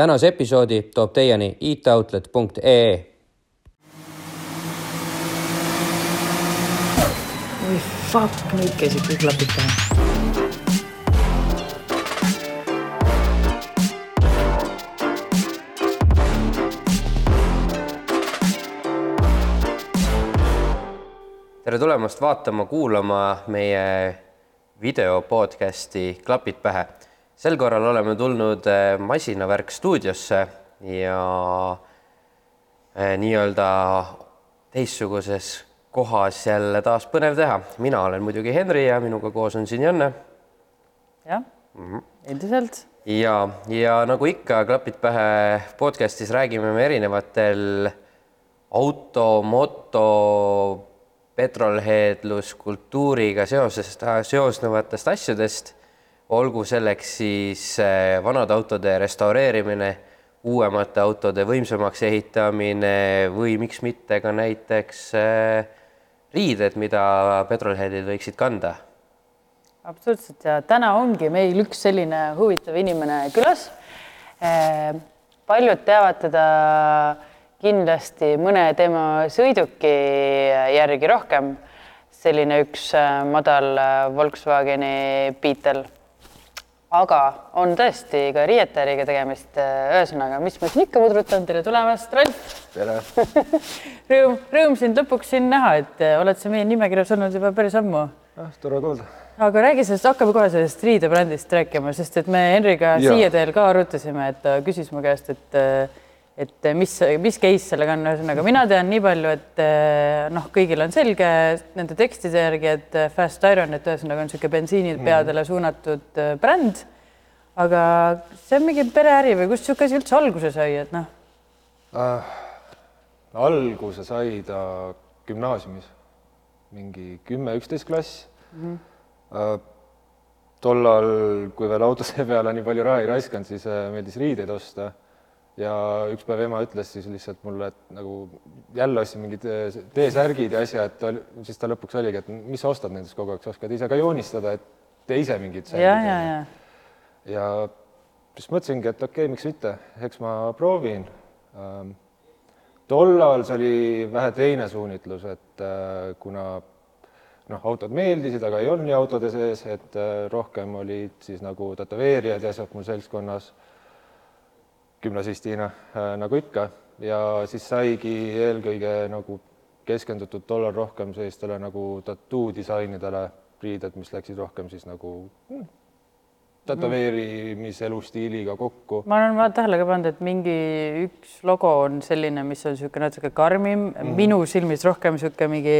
tänase episoodi toob teieni itoutlet.ee. oi fuck, nüüd käisid kõik klapid pähe. tere tulemast vaatama-kuulama meie video podcasti Klapid pähe. Sel korral oleme tulnud eh, masinavärk stuudiosse ja eh, nii-öelda teistsuguses kohas jälle taas põnev teha. mina olen muidugi Henri ja minuga koos on siin Janne. jah, endiselt. ja, ja nagu ikka Klapid pähe podcastis räägime me erinevatel auto, moto, petrolheadlus, kultuuriga seosest, seosnevatest asjadest, olgu selleks siis eh, vanade autode restaureerimine, uuemate autode võimsamaks ehitamine või miks mitte ka näiteks eh, riided, mida petrolheadid võiksid kanda. absoluutselt ja täna ongi meil üks selline huvitav inimene külas. paljud teavad teda kindlasti mõne tema sõiduki järgi rohkem. selline üks madal Volkswageni Beetle. Aga on tõesti ka riietajariga tegemist. ühesõnaga, mis ma siin ikka pudrutan, tere tulemast, Ralf. tere! Rõõm, rõõm sind lõpuks siin näha, et äh, oled sa meie nimekirjas olnud juba päris ammu. ah, tore kuulda. aga räägi sellest, hakkame kohe sellest riidebrändist rääkima, sest et me Henriga siia teel ka arutasime, et ta küsis mu käest, et et mis, mis case sellega on, ühesõnaga mina tean nii palju, et noh, kõigil on selge nende tekstide järgi, et Fast Iron, et ühesõnaga on niisugune bensiinipeadele suunatud äh, bränd. aga see on mingi pereäri või kust niisugune asi üldse alguse sai, et noh, äh, alguse sai ta gümnaasiumis, mingi kümme, üksteist klass mm. -hmm. Äh, tollal, kui veel autode peale nii palju raha ei raiskanud, siis meeldis riideid osta ja üks päev ema ütles siis lihtsalt mulle, et nagu jälle ostsin mingid äh, T-särgid ja asja, et ta, siis ta lõpuks oligi, et mis sa ostad nendest kogu aeg, sa oskad ise ka joonistada, et tee ise mingid ja, ja, ja. Ja siis mõtlesingi, et okei okay,, miks mitte, eks ma proovin. Ähm, tollal see oli vähe teine suunitlus, et äh, kuna noh, autod meeldisid, aga ei olnud nii autode sees, et äh, rohkem olid siis nagu tätoveerijad ja asjad mul seltskonnas gümnasistina äh, nagu ikka ja siis saigi eelkõige nagu keskendutud tollal rohkem sellistele nagu tattoo disainidele, riided, mis läksid rohkem siis nagu hmm, tätoveerimise elustiiliga kokku. ma olen tähele ka pannud, et mingi üks logo on selline, mis on niisugune natuke karmim mm, -hmm. minu silmis rohkem niisugune mingi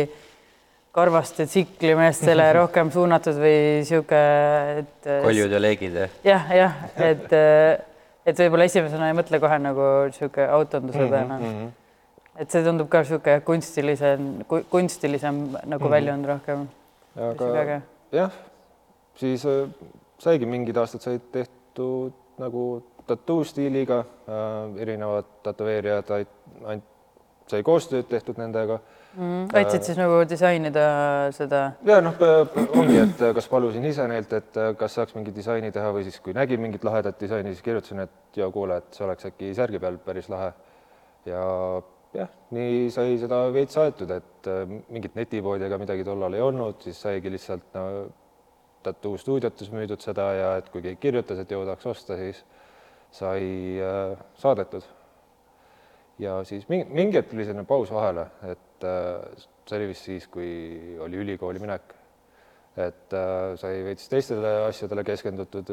karvaste tsiklimeestele rohkem suunatud või niisugune, et koljud ja leegid, jah? jah, jah, et, et võib-olla esimesena ei mõtle kohe nagu niisugune autonduse peale mm. -hmm. et see tundub ka niisugune kunstilisem, kunstilisem nagu mm -hmm. väljund rohkem. aga jah, siis äh, saigi mingid aastad said tehtud nagu tattoo stiiliga äh,, erinevad tätoveerijad sai koostööd tehtud nendega mm,. aitasid siis nagu disainida seda? ja noh, ongi, et kas palusin ise neilt, et kas saaks mingi disaini teha või siis, kui nägin mingit lahedat disaini, siis kirjutasin, et ja kuule, et see oleks äkki särgi peal päris lahe. ja jah, nii sai seda veits aetud, et mingit netipoodi ega midagi tollal ei olnud, siis saigi lihtsalt no, tattoo stuudiotes müüdud seda ja et kui keegi kirjutas, et jõudaks osta, siis sai äh, saadetud. ja siis mingi, mingi hetk tuli selline paus vahele, et äh, see oli vist siis, kui oli ülikooli minek. et äh, sai veits teistele asjadele keskendutud,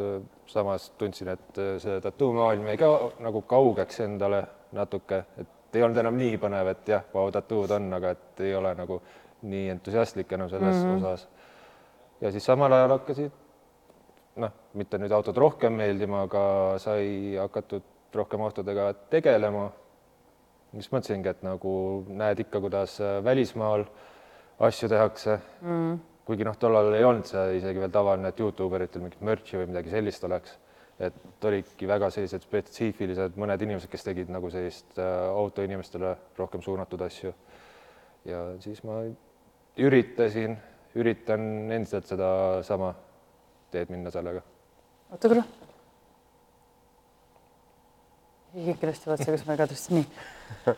samas tundsin, et äh, see tattoo maailm jäi ka nagu kaugeks endale natuke, et ei olnud enam nii põnev, et jah, vau, tattood on, aga et ei ole nagu nii entusiastlik enam selles mm -hmm. osas. ja siis samal ajal hakkasid noh, mitte nüüd autod rohkem meeldima, aga sai hakatud rohkem autodega tegelema. Siis mõtlesingi, et nagu näed ikka, kuidas välismaal asju tehakse mm.. kuigi noh, tollal ei olnud see isegi veel tavaline, et Youtube eritel mingit merch'i või midagi sellist oleks. et olidki väga sellised spetsiifilised mõned inimesed, kes tegid nagu sellist äh, autoinimestele rohkem suunatud asju. ja siis ma üritasin, üritan endiselt sedasama teed minna sellega. oota korra. Kõik ilusti vaatasin, kas ma ei kadustasin, nii.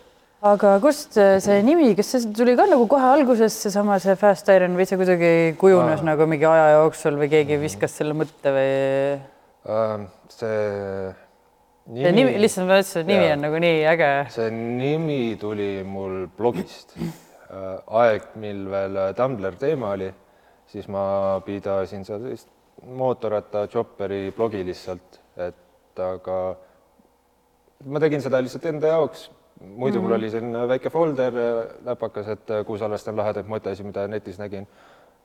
aga kust see nimi, kas see tuli ka nagu kohe alguses seesama see Fast Iron või see kuidagi kujunes Aa. nagu mingi aja jooksul või keegi viskas selle mõtte või? Ähm, see nimi, see nimi, lihtsalt ma ütlesin, et nimi ja, on nagu nii äge. see nimi tuli mul blogist. Äh, aeg, mil veel Tumblr teema oli, siis ma pidasin seal sellist mootorratta Chopperi blogi lihtsalt, et aga ma tegin seda lihtsalt enda jaoks, muidu mm -hmm. mul mhm. oli selline väike folder läpakas, et kuhu salvestan lahedaid motosid, mida netis nägin.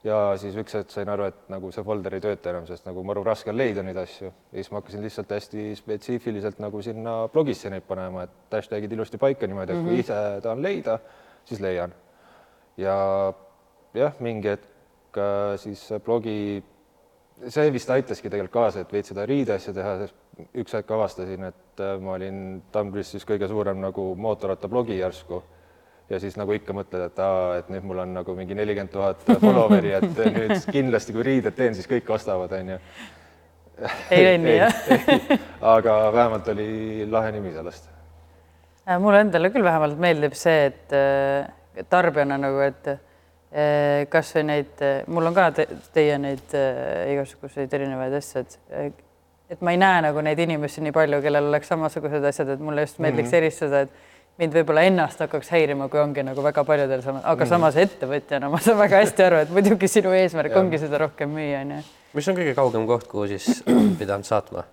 ja siis üks hetk sain aru, et nagu see folder ei tööta enam, sest nagu maru raske on leida neid asju ja siis ma hakkasin lihtsalt hästi spetsiifiliselt nagu sinna blogisse neid panema, et hashtag'id ilusti paika niimoodi, et mm -hmm. kui mhm. ise tahan leida, siis leian. ja jah, mingi hetk äh, siis blogi see vist aitaski tegelikult kaasa, et veits seda riideasja teha, sest üks hetk avastasin, et äh, ma olin Tumblis kõige suurem nagu mootorrattablogi järsku ja siis nagu ikka mõtled, et aa, et nüüd mul on nagu mingi nelikümmend tuhat follower'i, et nüüd kindlasti, kui riided teen, siis kõik ostavad, onju. ei läinud nii, jah? aga vähemalt oli lahe nimi sellest. Äh, mulle endale küll vähemalt meeldib see, et äh, tarbijana nagu, et kasvõi neid, mul on ka te, teie neid igasuguseid erinevaid asju, et et ma ei näe nagu neid inimesi nii palju, kellel oleks samasugused asjad, et mulle just meeldiks mm -hmm. eristada, et mind võib-olla ennast hakkaks häirima, kui ongi nagu väga paljudel sama, aga mm -hmm. samas ettevõtjana ma saan väga hästi aru, et muidugi sinu eesmärk ja. ongi seda rohkem müüa, onju. mis on kõige kaugem koht, kuhu siis pidanud saatma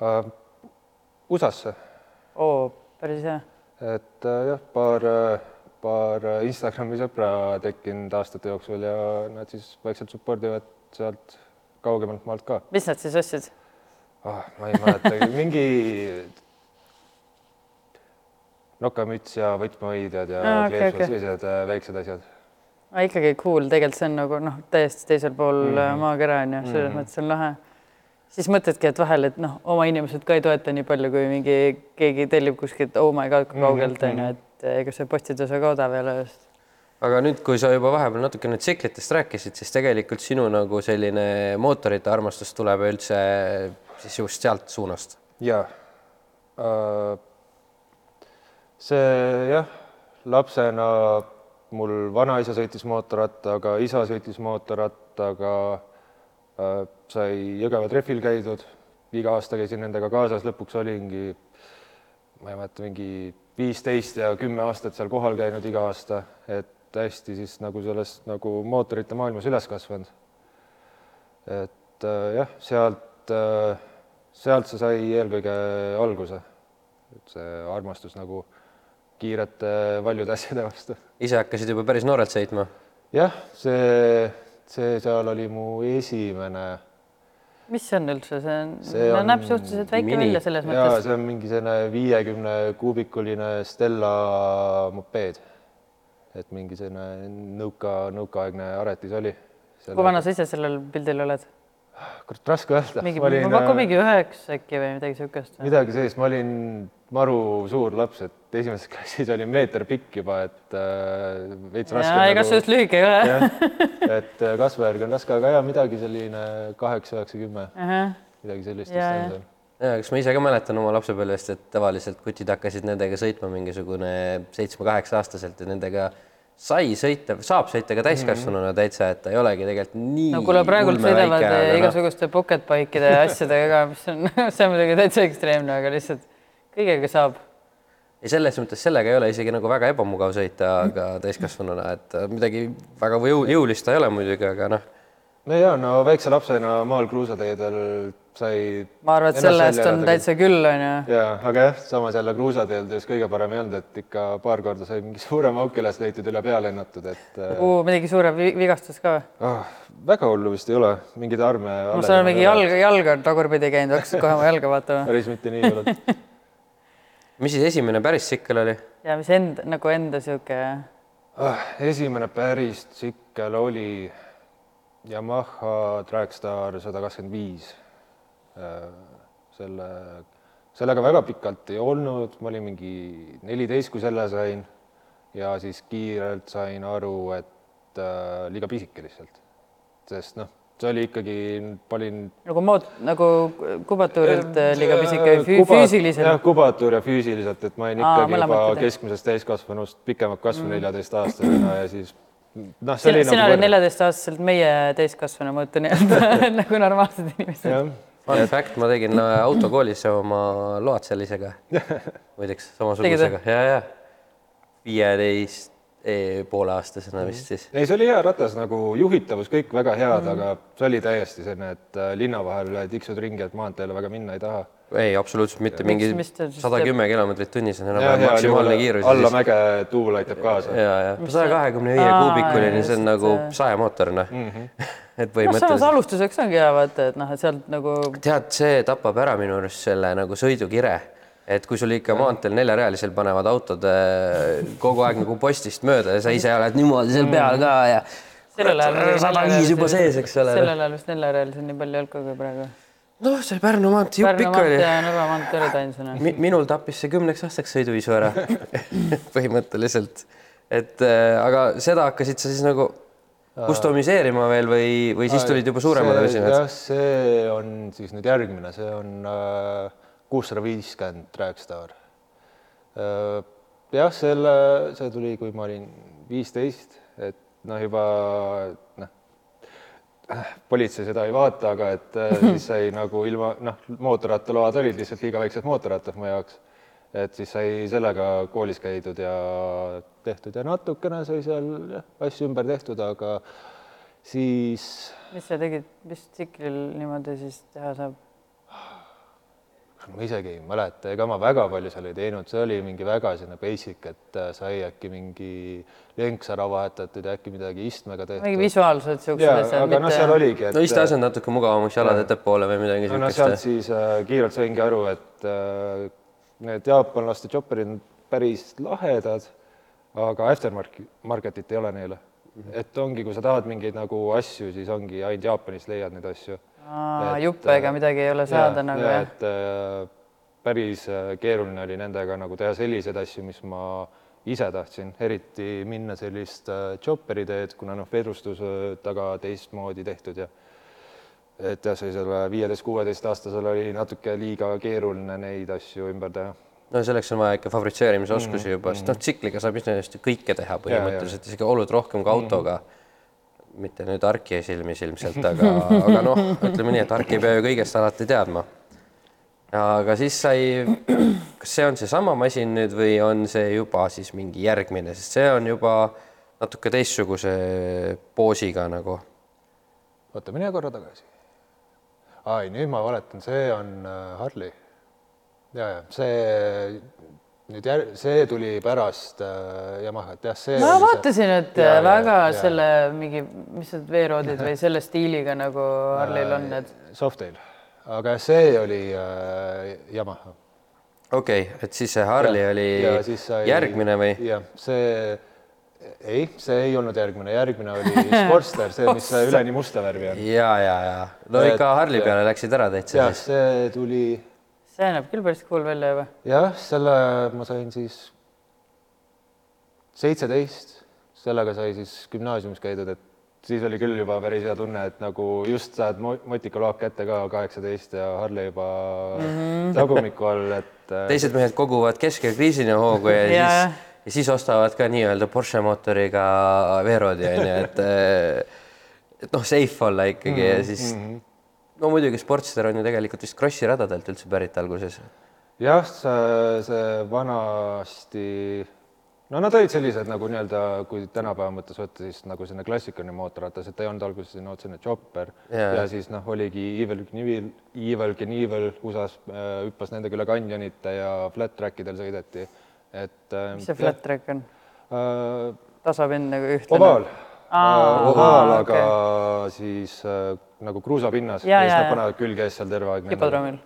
uh,? USA-sse. oo, päris hea. et uh, jah, paar uh paar Instagrami sõpra tekkinud aastate jooksul ja nad siis vaikselt support ivad sealt kaugemalt maalt ka. mis nad siis ostsid ah,? ma ei mäletagi, mingi nokamüts ja võtmehoidjad ja ah, okay, okay. sellised äh, väiksed asjad ah,. ikkagi cool, tegelikult see on nagu noh, täiesti teisel pool mm -hmm. maakera on ju, selles mm -hmm. mõttes on lahe. siis mõtledki, et vahel, et noh, oma inimesed ka ei toeta nii palju, kui mingi keegi tellib kuskilt oh my god kaugelt on ju, et et ega see postitus väga odav ei ole just. aga nüüd, kui sa juba vahepeal natukene tsiklitest rääkisid, siis tegelikult sinu nagu selline mootorite armastus tuleb üldse siis just sealt suunast? jaa äh,. see jah, lapsena mul vanaisa sõitis mootorrattaga, isa sõitis mootorrattaga äh,, sai Jõgeva trehvil käidud, iga aasta käisin nendega kaasas, lõpuks olingi, ma ei mäleta, mingi viisteist ja kümme aastat seal kohal käinud iga aasta, et hästi siis nagu selles nagu mootorite maailmas üles kasvanud. et äh, jah, sealt äh,, sealt see sai eelkõige alguse. et see armastus nagu kiirete valjude asjade vastu. ise hakkasid juba päris noorelt sõitma? jah, see, see seal oli mu esimene mis see on üldse, see on, see on, näeb suhteliselt väike mini. välja selles mõttes. see on mingi selline viiekümne kuubikuline Stella mopeed. et mingi selline nõuka, nõukaaegne aretis oli. kui vana sa ise sellel pildil oled? Kurat, raske öelda. mingi, ma pakun mingi üheksa äkki või midagi niisugust. midagi sellist, ma olin maru suur laps, et esimeses klassis olin meeter pikk juba, et äh, veits raske. ega nagu... sinust lühike ei ole. et äh, kasvu järgi on raske, aga ja midagi selline kaheksa, üheksa, kümme, midagi sellist vist on seal ja eks ma ise ka mäletan oma lapsepõlvest, et tavaliselt kutid hakkasid nendega sõitma mingisugune seitsme-kaheksa aastaselt ja nendega sai sõita, saab sõita ka täiskasvanuna mhm. täitsa, et ta ei olegi tegelikult nii. no kuule, praegult sõidavad noh. igasuguste pocket bike'ide ja asjadega ka, mis on, see on muidugi täitsa ekstreemne, aga lihtsalt kõigega saab. ja selles mõttes sellega ei ole isegi nagu väga ebamugav sõita, aga täiskasvanuna, et midagi väga jõu, jõulist ta ei ole muidugi, aga noh. No ja no väikse lapsena maal kruusateedel sai. ma arvan, et selle eest on täitsa küll, onju. ja, aga jah, samas jälle kruusateel just kõige parem ei olnud, et ikka paar korda sai mingi suurem auk üles leitud, üle pea lennatud, et uh,. midagi suurem vigastus ka või oh,? väga hullu vist ei ole, mingeid arme. ma saan mingi jalg, jalg on tagurpidi käinud, hakkasid kohe oma jalga vaatama päris mitte nii hullult mis siis esimene päris tsikkel oli? ja mis enda nagu enda sihuke ah,? esimene päris tsikkel oli Yamaha Dragstar sada kakskümmend viis. Äh, selle, sellega väga pikalt ei olnud, ma olin mingi neliteist, kui selle sain. Ja siis kiirelt sain aru, et äh, liiga pisike lihtsalt. sest noh, see oli ikkagi, ma olin nagu mood, nagu kubatuurilt äh, liiga pisike või fü- Kuba- füüsiliselt. jah, kubatuur ja füüsiliselt, et ma olin Aa, ikkagi mõlemat juba keskmisest täiskasvanust pikemalt kasvanud neljateistaastasena ja siis noh, see sina, oli sina nagu olid võrreldav. neljateistaastaselt meie täiskasvanu mõõtu nii-öelda nagu normaalsed inimesed. Fun fact, ma tegin äh, autokoolis oma load sellisega. muideks samasugusega ja, ja viieteist pooleaastasena vist siis. ei, see oli hea ratas nagu juhitavus, kõik väga head Mhm. mm., aga see oli täiesti selline, et äh, linna vahel tiksud ringi, et maanteele väga minna ei taha. ei, absoluutselt mitte mingi ta siis sada kümme kilomeetrit tunnis on enam-vähem maksimaalne kiirus. alla mäge tuul aitab kaasa. ja, ja saja kahekümne viie Aa, kuubikuline, see on nagu sajamootor noh. Mhm. et noh, samas põhimõtteliselt alustuseks ongi hea vaata, et noh, et sealt nagu tead, see tapab ära minu arust selle nagu sõidukire, et kui sul ikka maanteel neljarealisel panevad autod äh, kogu aeg nagu postist mööda ja sa ise oled niimoodi seal peal ka ja sada viis juba sees, eks ole. sellel ajal vist neljarealisel nii palju ei olnud kui praegu. noh, see Pärnu maantee jupp Pärnu ikka oli maantee. ja Narva maantee olid ainsana. Mi, minul tappis see kümneks aastaks sõiduisu ära põhimõtteliselt, et äh, aga seda hakkasid sa siis nagu kustomiseerima veel või, või siis tulid juba suuremad versioonid? jah, see on siis nüüd järgmine, see on kuussada viiskümmend Dragster. jah, selle, see tuli, kui ma olin viisteist, et noh, juba noh, politsei seda ei vaata, aga et äh, siis sai nagu ilma noh, mootorrattaload olid lihtsalt liiga väiksed mootorrattad mu jaoks. et siis sai sellega koolis käidud ja tehtud ja natukene sai seal jah, asju ümber tehtud, aga siis mis sa tegid, mis tsiklil niimoodi siis teha saab? Ma isegi ei mäleta, ega ma väga palju seal ei teinud, see oli mingi väga selline basic, et äh, sai äkki mingi lenks ära vahetatud ja äkki midagi istmega mingi tehtud. visuaalsed siuksed jaa, asjad, aga noh, seal oligi, et no isteasend natuke mugavamaks jalad ettepoole või midagi no sealt siukest. siis äh, kiirelt saingi aru, et äh, need jaapanlaste chopperid on päris lahedad, aga aftermarket, marketit ei ole neile. et ongi, kui sa tahad mingeid nagu asju, siis ongi ainult Jaapanist leiad neid asju. Juppe ega äh, midagi ei ole saada Jaa, nagu jah? et äh, päris äh, keeruline oli nendega nagu teha selliseid asju, mis ma ise tahtsin, eriti minna sellist chopperi teed, kuna noh, vedrustus taga teistmoodi tehtud ja et jah, see selle viieteist-kuueteistaastasel oli natuke liiga keeruline neid asju ümber teha. no selleks on vaja ikka fabritseerimisoskusi Mhm, juba, sest noh, tsikliga saab iseenesest ju kõike teha põhimõtteliselt, isegi olud rohkem kui autoga mitte nüüd Arki silmis ilmselt, aga, aga noh, ütleme nii, et Ark ei pea ju kõigest alati teadma. aga siis sai, kas see on seesama masin nüüd või on see juba siis mingi järgmine, sest see on juba natuke teistsuguse poosiga nagu. oota, mine korra tagasi. ai, nüüd ma valetan, see on äh, Harley. ja, ja see nüüd jär, see tuli pärast äh, Yamahat, jah, see. ma vaatasin, et Ja, ja, väga ja. selle mingi, mis need veeroodid või selle stiiliga nagu Harley'l on need. Softail, aga see oli äh, Yamaha. okei okay,, et siis see Harley ja, oli ja siis sai, järgmine või? jah, see ei, see ei olnud järgmine, järgmine oli Sportster, see, mis üleni musta värvi on. ja, ja, ja no ikka Harley peale läksid ära täitsa jah, see tuli see näeb küll päris cool välja juba. jah, selle ma sain siis seitseteist, sellega sai siis gümnaasiumis käidud, et siis oli küll juba päris hea tunne, et nagu just saad mo- motikaloak kätte ka kaheksateist ja Harley juba mm -hmm. tagumiku all, et äh, teised mehed koguvad keskel kriisina hoogu ja, ja siis ja siis ostavad ka nii-öelda Porsche mootoriga veeroodi onju, et et noh, safe olla ikkagi mm -hmm. ja siis no muidugi Sportster on ju tegelikult vist Krossi radadelt üldse pärit alguses. jah, see, see vanasti, no nad olid sellised nagu nii-öelda, kui tänapäeva mõttes võtta, siis nagu selline klassikaline mootorratas, et ta ei olnud alguses selline chopper Jaa. ja, ja siis noh, oligi Evil Knievel, Evil Knievel USA-s äh, hüppas nendega üle kanjonite ja flat track idel sõideti, et äh, mis see flat track on? äh, tasapind nagu ühtlane? ovaal Aa, ovaal, aa, aga okay. siis äh, nagu kruusapinnas Ja, ja siis ja, nad ja. panevad külge ees seal terve aeg. hipodroomil?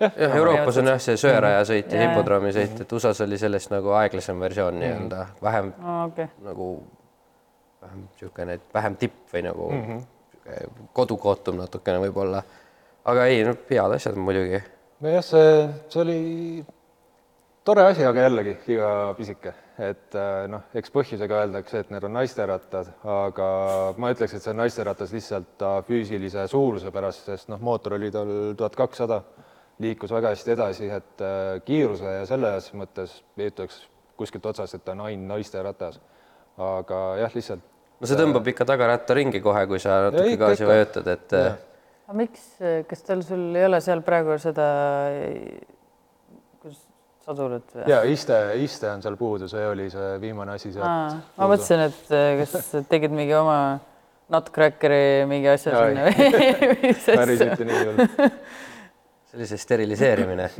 jah, Euroopas on jah see söörajasõit ja Jaa, jaa. hipodroomi sõit, et USA-s oli sellest nagu aeglasem versioon nii-öelda, vähem okei okay. nagu vähem niisugune, vähem tipp või nagu mm -hmm. kodukootum natukene võib-olla. aga ei, no head asjad muidugi. nojah, see, see oli tore asi, aga jällegi liiga pisike, et äh, noh, eks põhjusega öeldakse, et need on naisterattad, aga ma ütleks, et see on naisteratas lihtsalt ta füüsilise suuruse pärast, sest noh, mootor oli tal tuhat kakssada, liikus väga hästi edasi, et äh, kiiruse ja selles mõttes ei ütleks kuskilt otsast, et ta on ainult naisteratas. aga jah, lihtsalt no see tõmbab ikka tagaratta ringi kohe, kui sa natuke gaasi vajutad, et Jah. aga miks, kas tal sul ei ole seal praegu seda, kuidas sadurit või? ja iste, iste on seal puudu, see oli see viimane asi sealt. ma mõtlesin, et äh, kas tegid mingi oma nutcrackeri mingi asja sinna või mis päris mitte nii hull. see oli see steriliseerimine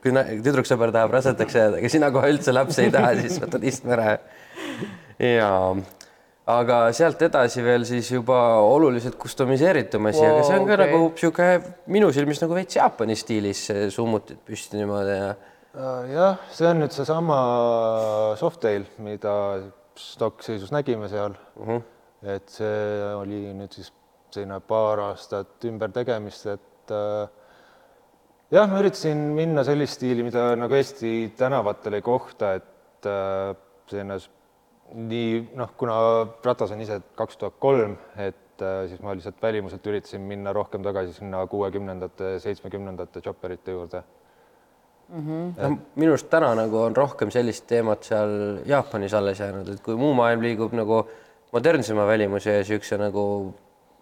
kui tüdruksõber tahab rasedaks jääda, aga sina kohe üldse lapsi ei taha, siis võtad istme ära. ja, aga sealt edasi veel siis juba oluliselt kustomiseeritum asi wow,, aga see on ka okay. nagu sihuke minu silmis nagu veits Jaapani stiilis summutid püsti niimoodi ja jah, see on nüüd seesama Softail, mida stokkseisus nägime seal uh. Mhm. -huh. et see oli nüüd siis selline paar aastat ümbertegemist, et äh, jah, ma üritasin minna sellist stiili, mida nagu Eesti tänavatel ei kohta, et äh, selline nii noh, kuna ratas on ise kaks tuhat kolm, et äh, siis ma lihtsalt välimuselt üritasin minna rohkem tagasi sinna kuuekümnendate, seitsmekümnendate chopperite juurde noh, minu arust täna nagu on rohkem sellist teemat seal Jaapanis alles jäänud, et kui muu maailm liigub nagu modernsema välimuse ja niisuguse nagu,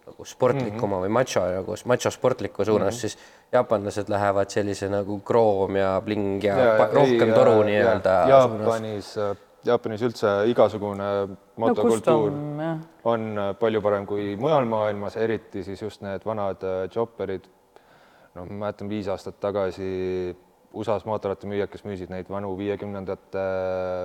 nagu sportlikuma mm -hmm. või macho nagu macho sportliku suunas mm, -hmm. siis jaapanlased lähevad sellise nagu kroom ja bling ja, ja Ja- rohkem ei, toru ja- nii-öelda ja- suunas. Jaapanis, üldse igasugune no motokultuur jah, on äh, palju parem kui mujal maailmas, eriti siis just need vanad äh, chopperid. noh, ma mäletan viis aastat tagasi USA-s mootorrattamüüjad, kes müüsid neid vanu viiekümnendate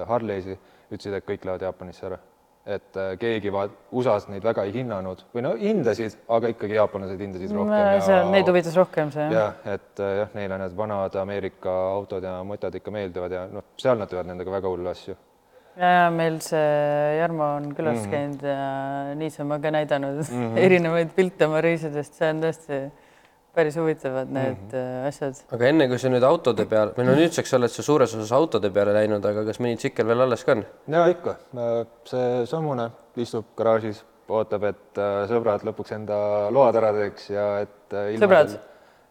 Harley'si, ütlesid, et kõik lähevad Jaapanisse ära. et äh, keegi va-, USA-s neid väga ei hinnanud või no hindasid, aga ikkagi jaapanlased hindasid rohkem see, neid huvitas rohkem see jah. jah, et äh, jah, neile need vanad Ameerika autod ja motod ikka meeldivad ja noh, seal nad teevad nendega väga hullu asju. ja, ja meil see Jarmo on külas mm -hmm. käinud ja niisama ka näidanud mm -hmm. erinevaid pilte oma reisidest, see on tõesti päris huvitavad need mm -hmm. asjad. aga enne kui sa nüüd autode peale või no nüüdseks oled sa suures osas autode peale läinud, aga kas mõni tsikkel veel alles ka on? ja ikka, seesamune istub garaažis, ootab, et äh, sõbrad lõpuks enda load ära teeks ja et äh, Sõbrad?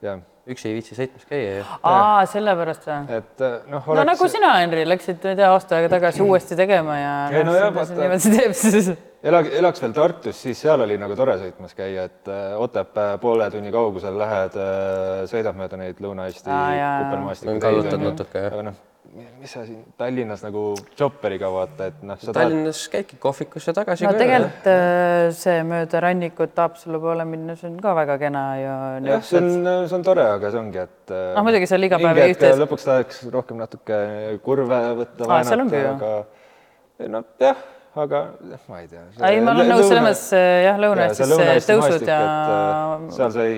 jah, üksi ei viitsi sõitmas käia ju. aa, sellepärast või? et äh, noh, no nagu sina, Henri, läksid, ma ei tea, aasta aega tagasi uuesti tegema ja Ei, no jah, vaata- niimoodi teeb siis. elage, elaks veel Tartus, siis seal oli nagu tore sõitmas käia, et äh, Otepää poole tunni kaugusel lähed, sõidad mööda neid Lõuna-Eesti Aa, jaa, jaa. kupermaastiku On kallutad natuke, jah. aga noh, mis sa siin Tallinnas nagu chopperiga vaata, et noh, sa tahad Tallinnas käidki kohvikus ja tagasi no tegelikult äh, see mööda rannikut Haapsalu poole minna, see on ka väga kena ja jah, see on, see on tore, aga see ongi, et äh, Noh, muidugi seal iga päev ühte- lõpuks tahaks rohkem natuke kurve võtta, Aa, seal ongi ju. aga noh, jah, aga ma ei tea. ei, ma olen nõus selles mõttes jah, Lõuna-Eestis see tõusud ja äh, seal sai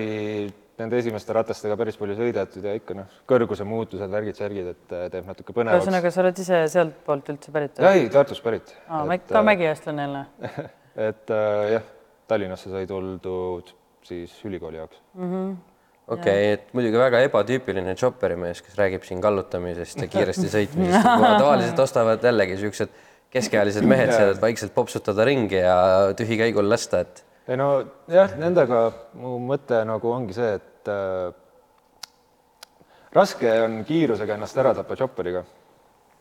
nende esimeste ratastega päris palju sõidetud ja ikka noh, kõrguse muutused, värgid, särgid, et äh, teeb natuke põnevaks. ühesõnaga, sa oled ise sealtpoolt üldse pärit ja? ei, Tartust pärit. aa, ka mägiästlane jälle. et äh, jah, Tallinnasse sai tuldud siis ülikooli jaoks. okei okay,, et muidugi väga ebatüüpiline chopperimees, kes räägib siin kallutamisest ja kiiresti sõitmisest, tavaliselt ostavad jällegi siuksed keskealised mehed seal, et vaikselt popsutada ringi ja tühikäigul lasta, et ei no jah, nendega mu mõte nagu ongi see, et äh, raske on kiirusega ennast ära tappa chopperiga.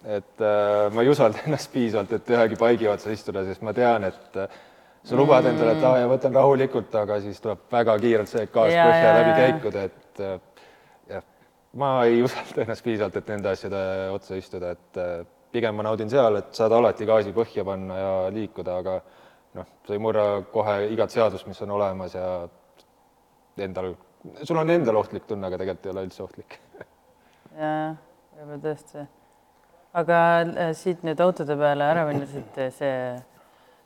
et äh, ma ei usalda ennast piisavalt, et ühegi paigi otsas istuda, sest ma tean, et äh, sa lubad endale, et aa ja võtan rahulikult, aga siis tuleb väga kiirelt see gaas põhja läbi käikuda, et äh, jah, ma ei usalda ennast piisavalt, et nende asjade otsa istuda, et äh, pigem ma naudin seal, et saad alati gaasi põhja panna ja liikuda, aga noh, sa ei murra kohe igat seadust, mis on olemas ja endal, sul on endal ohtlik tunne, aga tegelikult ei ole üldse ohtlik. jaa, võib-olla tõesti. aga äh, siit nüüd autode peale ära minnes, et see,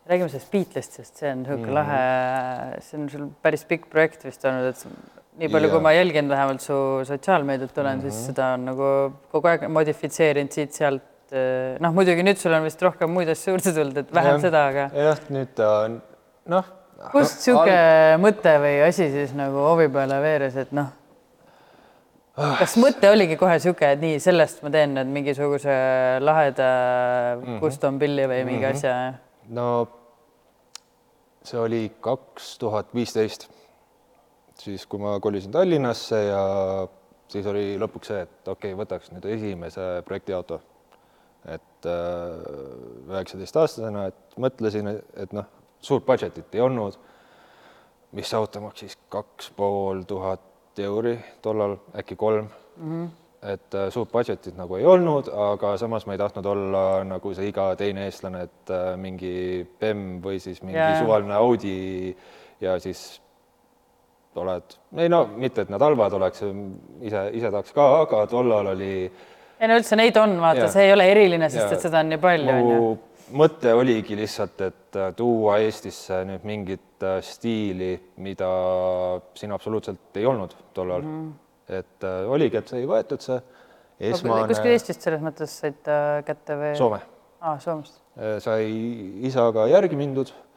räägime sellest Beatlesist, sest see on niisugune mm -hmm. lahe, see on sul päris pikk projekt vist olnud, et nii palju, kui ma jälgin vähemalt su sotsiaalmeediat olen mm, -hmm. siis seda on nagu kogu aeg modifitseerinud siit-sealt. noh, muidugi nüüd sul on vist rohkem muid asju juurde tulnud, et vähem Jah. seda, aga jah, nüüd ta on noh, kust niisugune mõte või asi siis nagu hoovi peale veeres, et noh, kas mõte oligi kohe sihuke, et nii sellest ma teen nüüd mingisuguse laheda mm -hmm. custom pilli või mingi mm -hmm. asja? no see oli kaks tuhat viisteist, siis kui ma kolisin Tallinnasse ja siis oli lõpuks see, et okei okay,, võtaks nüüd esimese projektiauto. Et üheksateistaastasena, et mõtlesin, et noh, suurt budget'it ei olnud. mis auto maksis kaks pool tuhat euri tollal, äkki kolm mm. -hmm et äh, suurt budget'it nagu ei olnud, aga samas ma ei tahtnud olla nagu see iga teine eestlane, et äh, mingi BEM või siis mingi yeah. suvaline Audi ja siis oled, ei no mitte, et nad halvad oleks, ise, ise tahaks ka, aga tollal oli. Ei no üldse neid on, vaata, see ei ole eriline, sest ja, et seda on nii palju, ju. mõte oligi lihtsalt, et äh, tuua Eestisse nüüd mingit stiili, mida siin absoluutselt ei olnud tollal mm. -hmm et äh, oligi, et sai võetud see esmane. kuskil Eestist selles mõttes said äh, kätte või? Soome. aa, Soomest. Äh, sai isaga järgi mindud Äh,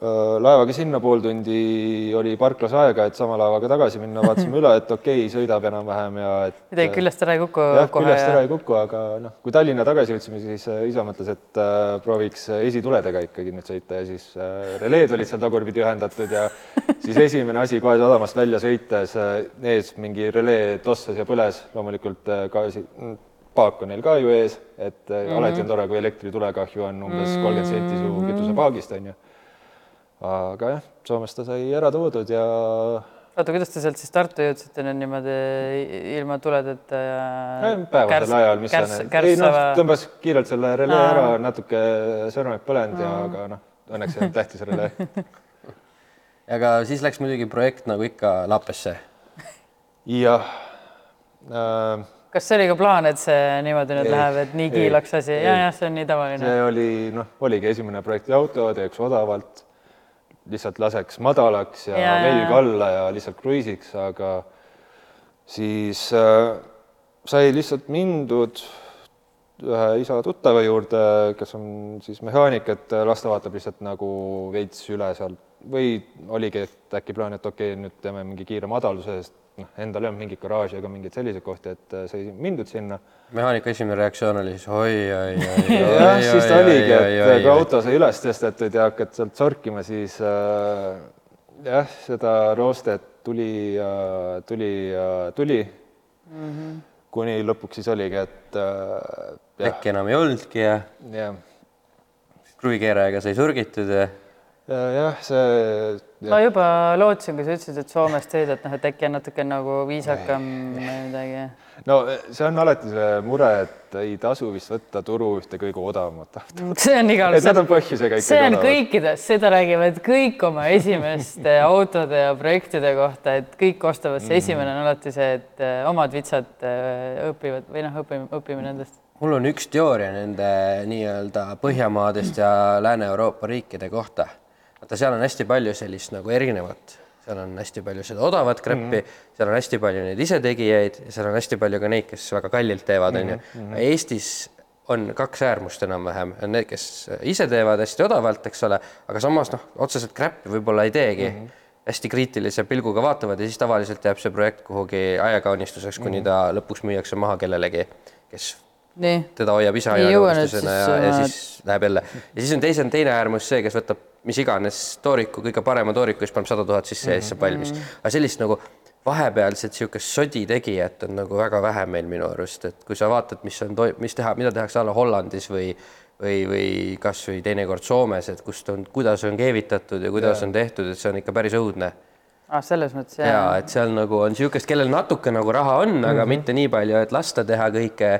laevaga sinna pool tundi oli parklas aega, et sama laevaga tagasi minna, vaatasime üle, et okei okay,, sõidab enam-vähem ja et midagi küljest ära ei kuku. jah, küljest ära ja... ei kuku, aga noh, kui Tallinna tagasi jõudsime, siis äh, isa mõtles, et äh, prooviks esituledega ikkagi nüüd sõita ja siis äh, releed olid seal tagurpidi ühendatud ja siis esimene asi kohe sadamast välja sõites äh, ees mingi relee tossas ja põles, loomulikult äh, gaasi paak on neil ka ju ees, et mm -hmm. alati on tore, kui elektritulekahju on umbes kolmkümmend senti su mhm. kütusepaagist, on ju aga jah, Soomest ta sai ära toodud ja. oota, kuidas te sealt siis Tartu jõudsite nüüd niimoodi ilma tuledeta ja? päevasel ajal, mis kärs, need, ei noh, tõmbas kiirelt selle relee ära, natuke sõrmed põlenud ja, aga noh, õnneks ei olnud tähtis relee aga siis läks muidugi projekt nagu ikka lappesse. jah äh, kas see oli ka plaan, et see niimoodi nüüd ei, läheb, et nii kiilaks asi ja, jah, see on nii tavaline. see oli noh, oligi esimene projektiauto, teeks odavalt lihtsalt laseks madalaks ja, ja velg alla ja lihtsalt kruiisiks, aga siis äh, sai lihtsalt mindud ühe isa tuttava juurde, kes on siis mehaanik, et las ta vaatab lihtsalt nagu veits üle seal või oligi, et äkki plaan, et okei okay,, nüüd teeme mingi kiire madaluse, sest noh, endal ei olnud mingit garaaži ega mingeid selliseid kohti, et äh, sai mindud sinna. mehaaniku esimene reaktsioon oli siis oi, oi, oi. jah, siis ta oligi, et kui auto sai üles tõstetud ja hakkad sealt sorkima, siis äh, jah, seda roostet tuli ja tuli ja tuli mm. -hmm. kuni lõpuks siis oligi, et äh,. äkki enam ei olnudki ja. jah. kruvikeerajaga sai surgitud ja jah, see. ma juba lootsin, kui sa ütlesid, et Soomest sõid, et noh, et äkki on natuke nagu viisakam või midagi. no see on alati see mure, et ei tasu vist võtta turu ühte kõige odavamat autot. see on igal juhul. Need on põhjusega ikkagi. see on kõikides, seda räägivad kõik oma esimeste autode ja projektide kohta, et kõik ostavad, see esimene on alati see, et äh, omad vitsad äh, õpivad või noh, õpime, õpime nendest mul on üks teooria nende nii-öelda Põhjamaadest ja Lääne-Euroopa riikide kohta vaata, seal on hästi palju sellist nagu erinevat, seal on hästi palju seda odavat kreppi mm, -hmm. seal on hästi palju neid isetegijaid ja seal on hästi palju ka neid, kes väga kallilt teevad, onju. Mhm, mhm. Eestis on kaks äärmust enam-vähem, on need, kes ise teevad hästi odavalt, eks ole, aga samas noh, otseselt kräppi võib-olla ei teegi mm. -hmm hästi kriitilise pilguga vaatavad ja siis tavaliselt jääb see projekt kuhugi aiakaunistuseks, kuni mm -hmm. ta lõpuks müüakse maha kellelegi, kes Nii. teda hoiab ise aiakaunistusena ja, ja siis läheb jälle. ja siis on teise, teine äärmus see, kes võtab mis iganes tooriku, kõige parema tooriku, siis paneb sada tuhat sisse ja siis saab valmis. Mhm. aga sellist nagu vahepealset niisugust sodi tegijat on nagu väga vähe meil minu arust, et kui sa vaatad, mis on, mis teha, mida tehakse alla Hollandis või või, või kasvõi teinekord Soomes, et kust on, kuidas on keevitatud ja kuidas ja. on tehtud, et see on ikka päris õudne ah,. selles mõttes jah. ja et seal nagu on niisugust, kellel natuke nagu raha on mm, -hmm. aga mitte nii palju, et lasta teha kõike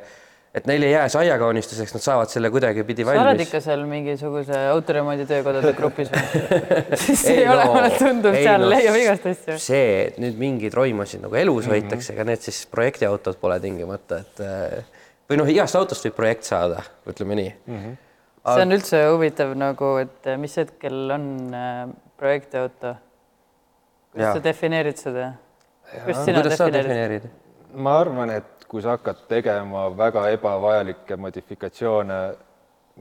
et neil ei jää see aiakaunistuseks, nad saavad selle kuidagipidi valmis. sa oled ikka seal mingisuguse autoremondi töökodade grupis või siis ei, ei ole no,, mulle tundub, seal no, leiab igast asju. see, et nüüd mingeid roimasid nagu elus mm -hmm. hoitakse, ega need siis projektiautod pole tingimata, et äh, või noh, igast autost võib projekt saada, ütleme nii mm. -hmm. Aga... see on üldse huvitav nagu, et äh, mis hetkel on äh, projektiauto? kuidas sa defineerid seda? kuidas sina kuidas defineerid? ma arvan, et kui sa hakkad tegema väga ebavajalikke modifikatsioone,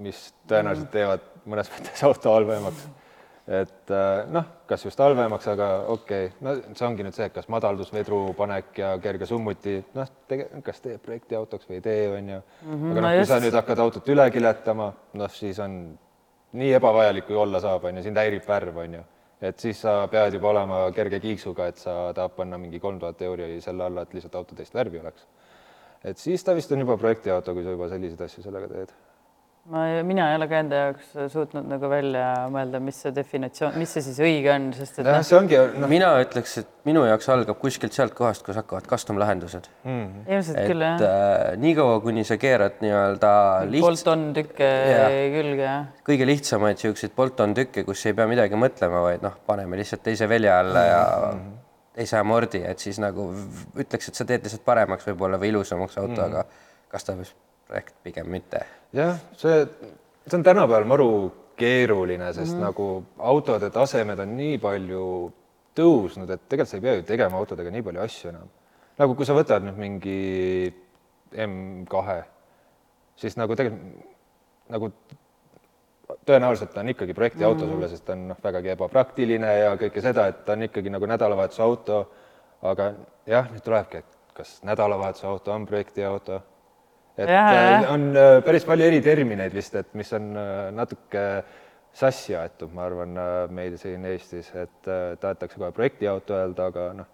mis tõenäoliselt teevad mõnes mõttes auto halvemaks. et äh, noh, kas just halvemaks, aga okei okay., no see ongi nüüd see, kas madaldusvedru panek ja kerge summuti, noh, kas teeb projektiautoks või ei tee, on ju. aga no noh, kui sa nüüd hakkad autot üle kiletama, noh siis on nii ebavajalik, kui olla saab, on ju, sind häirib värv, on ju. et siis sa pead juba olema kerge kiiksuga, et sa tahad panna mingi kolm tuhat euri selle alla, et lihtsalt auto teist värvi oleks. Et siis ta vist on juba projektiauto, kui sa juba selliseid asju sellega teed. ma, mina ei ole ka enda jaoks suutnud nagu välja mõelda, mis see definitsioon, mis see siis õige on, sest et jah, noh, see ongi, noh, mina ütleks, et minu jaoks algab kuskilt sealt kohast, kus hakkavad custom lahendused. ilmselt et küll jah. äh, niikaua, kuni sa keerad nii-öelda lihts-, Bolton tükke Jah. külge jah. kõige lihtsamaid siukseid Bolton tükke, kus ei pea midagi mõtlema, vaid noh, paneme lihtsalt teise velja alla ja teise amordi, et siis nagu ütleks, et sa teed lihtsalt paremaks võib-olla või ilusamaks auto, aga custom'is projekt pigem mitte. jah, see, see on tänapäeval maru keeruline, sest mm -hmm. nagu autode tasemed on nii palju tõusnud, et tegelikult sa ei pea ju tegema autodega nii palju asju enam. nagu kui sa võtad nüüd mingi M2, siis nagu tegelikult nagu tõenäoliselt on ikkagi projektiauto mm -hmm. sulle, sest ta on noh, vägagi ebapraktiline ja kõike seda, et ta on ikkagi nagu nädalavahetuse auto. aga jah, nüüd tulebki, et kas nädalavahetuse auto on projektiauto et jah. äh, on äh, päris palju eritermineid vist, et mis on äh, natuke sassi aetud, ma arvan, meil siin Eestis, et äh, tahetakse kohe projektiauto öelda, aga noh,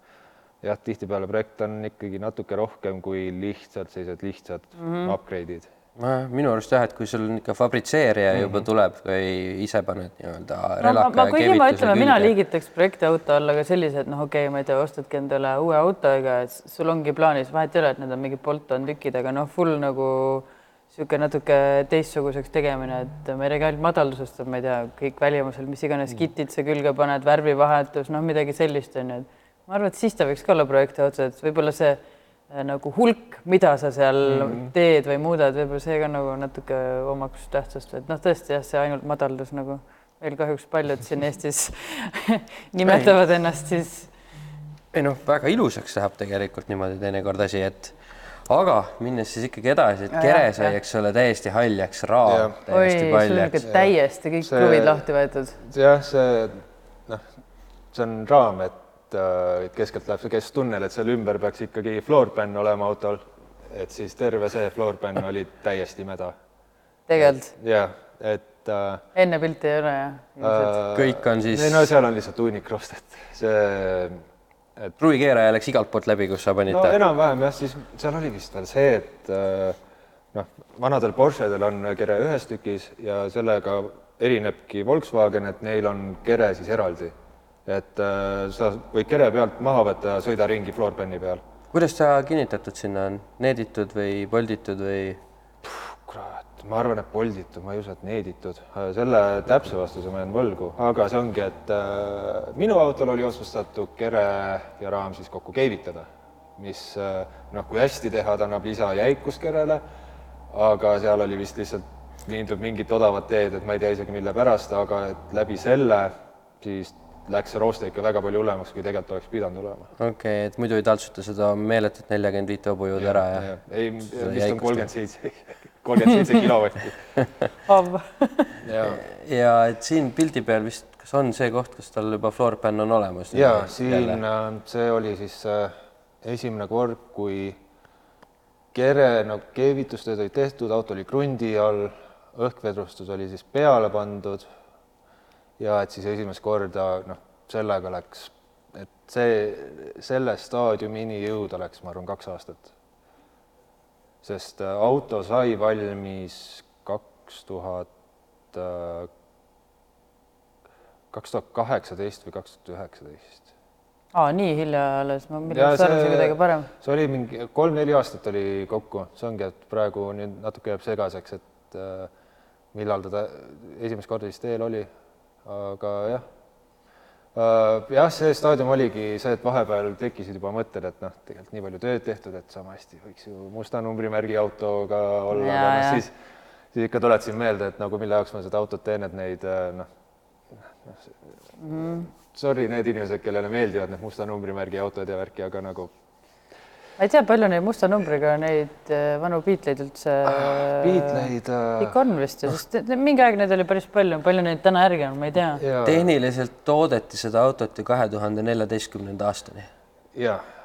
jah, tihtipeale projekt on ikkagi natuke rohkem kui lihtsalt sellised lihtsad mm -hmm. upgrade'id. Minu arust jah, et kui sul ikka fabritseerija mm -hmm. juba tuleb või ise paned nii-öelda no ma, relaka ma ja ma ütleme, mina liigitaks projektiauto alla ka sellised, noh, okei okay,, ma ei tea, ostadki endale uue auto, ega sul ongi plaanis, vahet ei ole, et need on mingid Bolton tükid, aga noh, full nagu niisugune natuke teistsuguseks tegemine, et ma ei räägi ainult madaldusest, ma ei tea, kõik välimusel, mis iganes kitid sa külge paned, värvivahetus, noh, midagi sellist on ju, et ma arvan, et siis ta võiks ka olla projektiauto, et võib-olla see nagu hulk, mida sa seal mm -hmm. teed või muudad, võib-olla see ka nagu natuke omaks tähtsust, et noh, tõesti jah, see ainult madaldus nagu. Meil kahjuks paljud siin Eestis nimetavad ennast siis ei noh, väga ilusaks läheb tegelikult niimoodi teinekord asi, et aga minnes siis ikkagi edasi, et Ja, kere sai, eks ole, täiesti haljaks, raam täiesti paljaks. Täiesti kõik See- kruvid lahti võetud. jah, see noh, see on raam, et äh, keskelt läheb see kesktunnel, et seal ümber peaks ikkagi floorpan olema autol, et siis terve see floorpan oli täiesti mäda. tegelikult jah, et äh, enne pilti ei ole jah? äh, kõik on siis ei no seal on lihtsalt hunnik rostet, see et kruvikeeraja läks igalt poolt läbi, kus sa panid no ta. enam-vähem jah, siis seal oli vist veel see, et äh, noh, vanadel Porschedel on kere ühes tükis ja sellega erinebki Volkswagen, et neil on kere siis eraldi. Et äh, sa võid kere pealt maha võtta ja sõida ringi floorpani peal. kuidas ta kinnitatud sinna on, needitud või polditud või? kurat, ma arvan, et polditud, ma ei usu, et needitud. selle täpse vastuse ma jään võlgu, aga see ongi, et äh, minu autol oli otsustatud kere ja raam siis kokku keevitada, mis äh, noh, kui hästi teha, ta annab lisajäikust kerele, aga seal oli vist lihtsalt mindud mingit odavat teed, et ma ei tea isegi mille pärast, aga et läbi selle siis läks see rooste ikka väga palju hullemaks, kui tegelikult oleks pidanud olema. okei okay,, et muidu ei taltsuta seda meeletut neljakümmend viite hobujõudu ära ja, ei, vist on kolmkümmend seitse, kolmkümmend seitse kilovatti. ja, ja et siin pildi peal vist, kas on see koht, kus tal juba floorpan on olemas? ja siin äh, see oli siis äh, esimene kord, kui kere nagu keevitustööd olid tehtud, auto oli krundi all, õhkvedrustus oli siis peale pandud ja et siis esimest korda noh, sellega läks, et see, selle staadiumini jõuda läks, ma arvan, kaks aastat. sest äh, auto sai valmis kaks tuhat äh, kaks tuhat kaheksateist või kaks tuhat üheksateist. aa, nii hilja alles, ma arust arvasin kuidagi parem. see oli mingi kolm-neli aastat oli kokku, see ongi, et praegu nüüd natuke jääb segaseks, et äh, millal ta ta esimest korda siis teel oli, aga jah äh,. jah, see staadium oligi see, et vahepeal tekkisid juba mõtted, et noh, tegelikult nii palju tööd tehtud, et sama hästi võiks ju musta numbrimärgi autoga olla, aga noh siis siis ikka tuletasin meelde, et nagu mille jaoks ma seda autot teen, et neid äh, noh, Mhm. sorry need inimesed, kellele meeldivad need musta numbrimärgi autod ja värki, aga nagu ma ei tea, palju neid musta numbriga neid äh, vanu Beatleid üldse Ah, Beatleid äh, ikka on vist ju, sest ne- mingi aeg neid oli päris palju, palju neid täna järgi on, ma ei tea. ja, tehniliselt toodeti seda autot ju kahe tuhande neljateistkümnenda aastani. ja äh,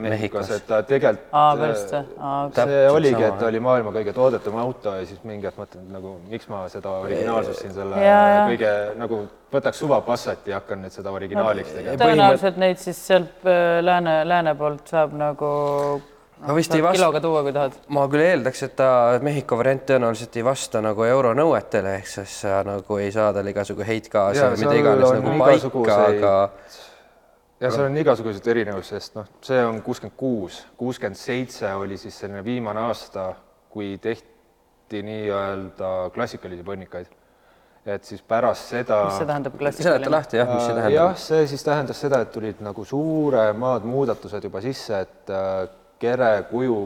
Mehhikos, et ta tegelikult aa, pärast või? see Täpselt oligi, et ta oli maailma kõige toodetum auto ja siis mingi hetk mõtlen nagu, miks ma seda originaalsust siin selle Jaa, jaa. kõige nagu võtaks suva Passati ja hakkan nüüd seda originaaliks tegema. tõenäoliselt neid siis sealt äh, lääne, lääne poolt saab nagu ma vist ei vasta, kiloga tuua, kui tahad. ma küll eeldaks, et ta Mehhiko variant tõenäoliselt ei vasta nagu euronõuetele, ehk siis nagu ei saa tal igasugu heitgaase Jaa, või mida iganes nagu paika, aga ja seal on igasuguseid erinevusi, sest noh, see on kuuskümmend kuus, kuuskümmend seitse oli siis selline viimane aasta, kui tehti nii-öelda klassikalisi põnnikaid. et siis pärast seda. mis see tähendab seleta klassikaline? lahti jah, mis see Äh, tähendab jah, see siis tähendas seda, et tulid nagu suuremad muudatused juba sisse, et äh, kere kuju,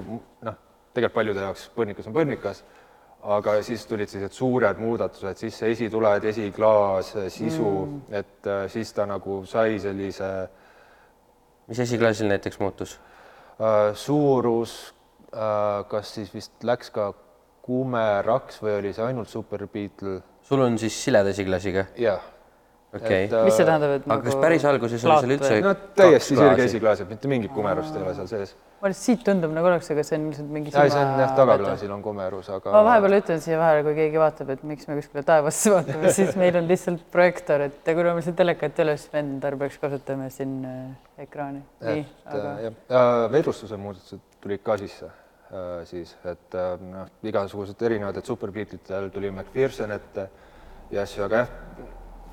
noh, tegelikult paljude jaoks põrnikas on põrnikas, aga siis tulid sellised suured muudatused, siis see esituled, esiklaas, sisu mm., et äh, siis ta nagu sai sellise mis esiklaasil näiteks muutus? äh, suurus äh,, kas siis vist läks ka kumeraks või oli see ainult Super Beetle? sul on siis sileda esiklaasiga? jah. okei Et, äh, mis see tähendab, et aga kas päris alguses oli seal üldse no täiesti sirge esiklaas, et mitte mingit kumerust ei ole seal sees. Ma lihtsalt siit tundub nagu oleks, aga see on lihtsalt mingi ja see on jah, tagaklaasil on kumerus, aga ma vahepeal ütlen siia vahele, kui keegi vaatab, et miks me kuskile taevasse vaatame, siis meil on lihtsalt projektoor, et kuna meil siin telekat ei ole, siis me enda tarbeks kasutame siin äh, ekraani. et aga äh, jah äh,, vedrustuse muudatused tulid ka sisse äh, siis, et äh, noh, igasugused erinevad, et superbeatlitel tuli McPherson ette ja asju, aga jah,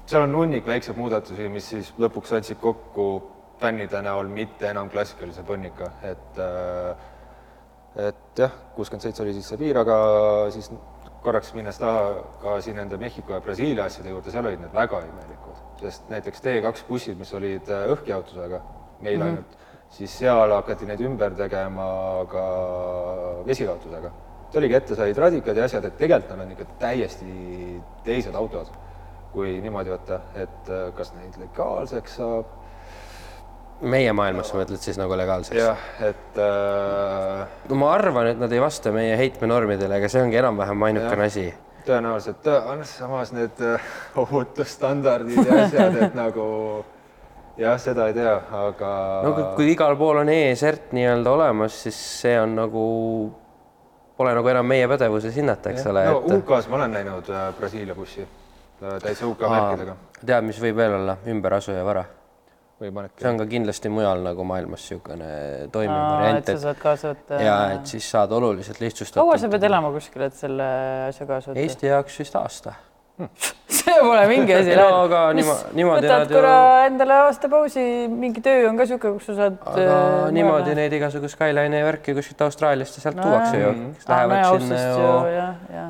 seal on hunnik väikseid muudatusi, mis siis lõpuks andsid kokku fännide näol mitte enam klassikalise põnnika, et äh, et jah, kuuskümmend seitse oli siis see piir, aga siis korraks minnes taha ka siin nende Mehhiko ja Brasiilia asjade juurde, seal olid need väga imelikud, sest näiteks T2 bussid, mis olid äh, õhkjaotusega meil mm -hmm. ainult, siis seal hakati neid ümber tegema ka vesijaotusega. see oligi, ette said radikad ja asjad, et tegelikult nad on ikka täiesti teised autod, kui niimoodi võtta, et äh, kas neid legaalseks saab meie maailmas sa mõtled siis nagu legaalseks? jah, et äh, ma arvan, et nad ei vasta meie heitmenormidele, aga see ongi enam-vähem ainukene asi. tõenäoliselt, samas need äh, ohutusstandardid ja asjad, et nagu jah, seda ei tea, aga no kui- igal pool on ESRT nii-öelda olemas, siis see on nagu, pole nagu enam meie pädevuses hinnata, eks ole, no et UK-s ma olen näinud äh, Brasiilia bussi äh, täitsa UK märkidega tead, mis võib veel olla, ümberasuja vara. Või see on ka kindlasti mujal nagu maailmas niisugune toimiv variant, et sa saad kaasa võtta. ja et siis saad oluliselt lihtsustatud. kaua sa pead elama kuskil, et selle asja kaasa võtta? Eesti jaoks vist aasta. see pole mingi asi. no aga niima- niimoodi võtad nad ju, korra endale aasta pausi, mingi töö on ka sihuke, kus sa saad. aga niimoodi neid igasugu Skyline'i värki kuskilt Austraaliast ja sealt tuuakse ju, kes lähevad sinna ju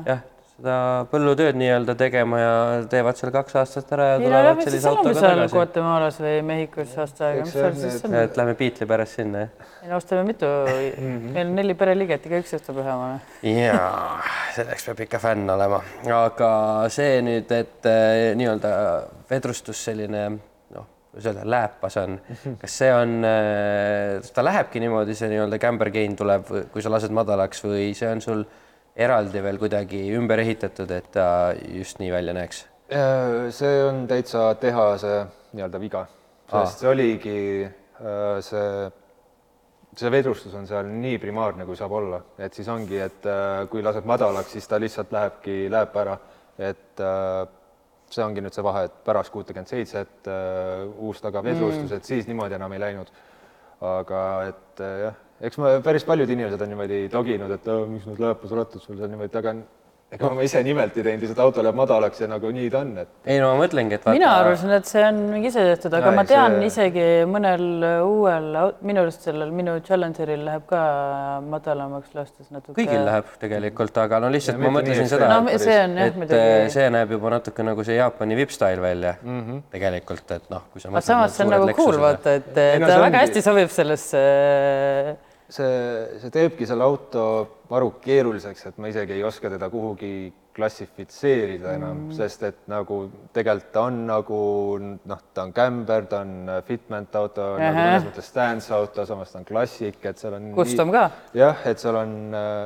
jah, seda põllutööd nii-öelda tegema ja teevad seal kaks aastat ära ja tulevad sellise autoga seal tagasi. Guatemalas või Mehhikos aasta aega, mis seal siis on et lähme Beatle'i pärast sinna, jah? ei no ostame mitu, meil on neli pereliiget, igaüks ostab ühe omale. jaa, selleks peab ikka fänn olema, aga see nüüd, et eh, nii-öelda vedrustus selline noh, kuidas öelda, lääpas on, kas see on, ta lähebki niimoodi, see nii-öelda camber gain tuleb, kui sa lased madalaks või see on sul eraldi veel kuidagi ümber ehitatud, et ta just nii välja näeks? Äh, see on täitsa tehase nii-öelda viga, sest see oligi äh, see, see vedrustus on seal nii primaarne, kui saab olla, et siis ongi, et äh, kui lased madalaks, siis ta lihtsalt lähebki, läheb ära, et see ongi nüüd see vahe, et pärast kuutekümmet seitset uus tagavedrustus mm., et siis niimoodi enam ei läinud. aga et jah, eks ma päris paljud inimesed on niimoodi toginud, et "Aa, miks need lääpasrattad sul seal niimoodi taga on. ega ma ise nimelt ei teinud, lihtsalt auto läheb madalaks ja nagu nii ta on, et ei no ma mõtlengi, et vaata. mina arvasin, et see on mingi ise tehtud, aga Jaa, ma tean see- isegi mõnel uuel, minu arust sellel minu Challengeril läheb ka madalamaks lastes natuke. kõigil läheb tegelikult, aga no lihtsalt Ja ma mõtlesin seda, no see on jah et eh, see näeb juba natuke nagu see Jaapani vipp-style välja mm -hmm. tegelikult, et noh, kui sa aga samas see on nagu cool vaata, et Ei, no ta see väga ongi- hästi sobib sellesse see, see teebki selle auto maru keeruliseks, et ma isegi ei oska teda kuhugi klassifitseerida enam mm., sest et nagu tegelikult ta on nagu noh, ta on camber, ta on fitment auto nagu mõnes mõttes stance auto, samas ta on klassik, et seal on. custom ka. jah, et seal on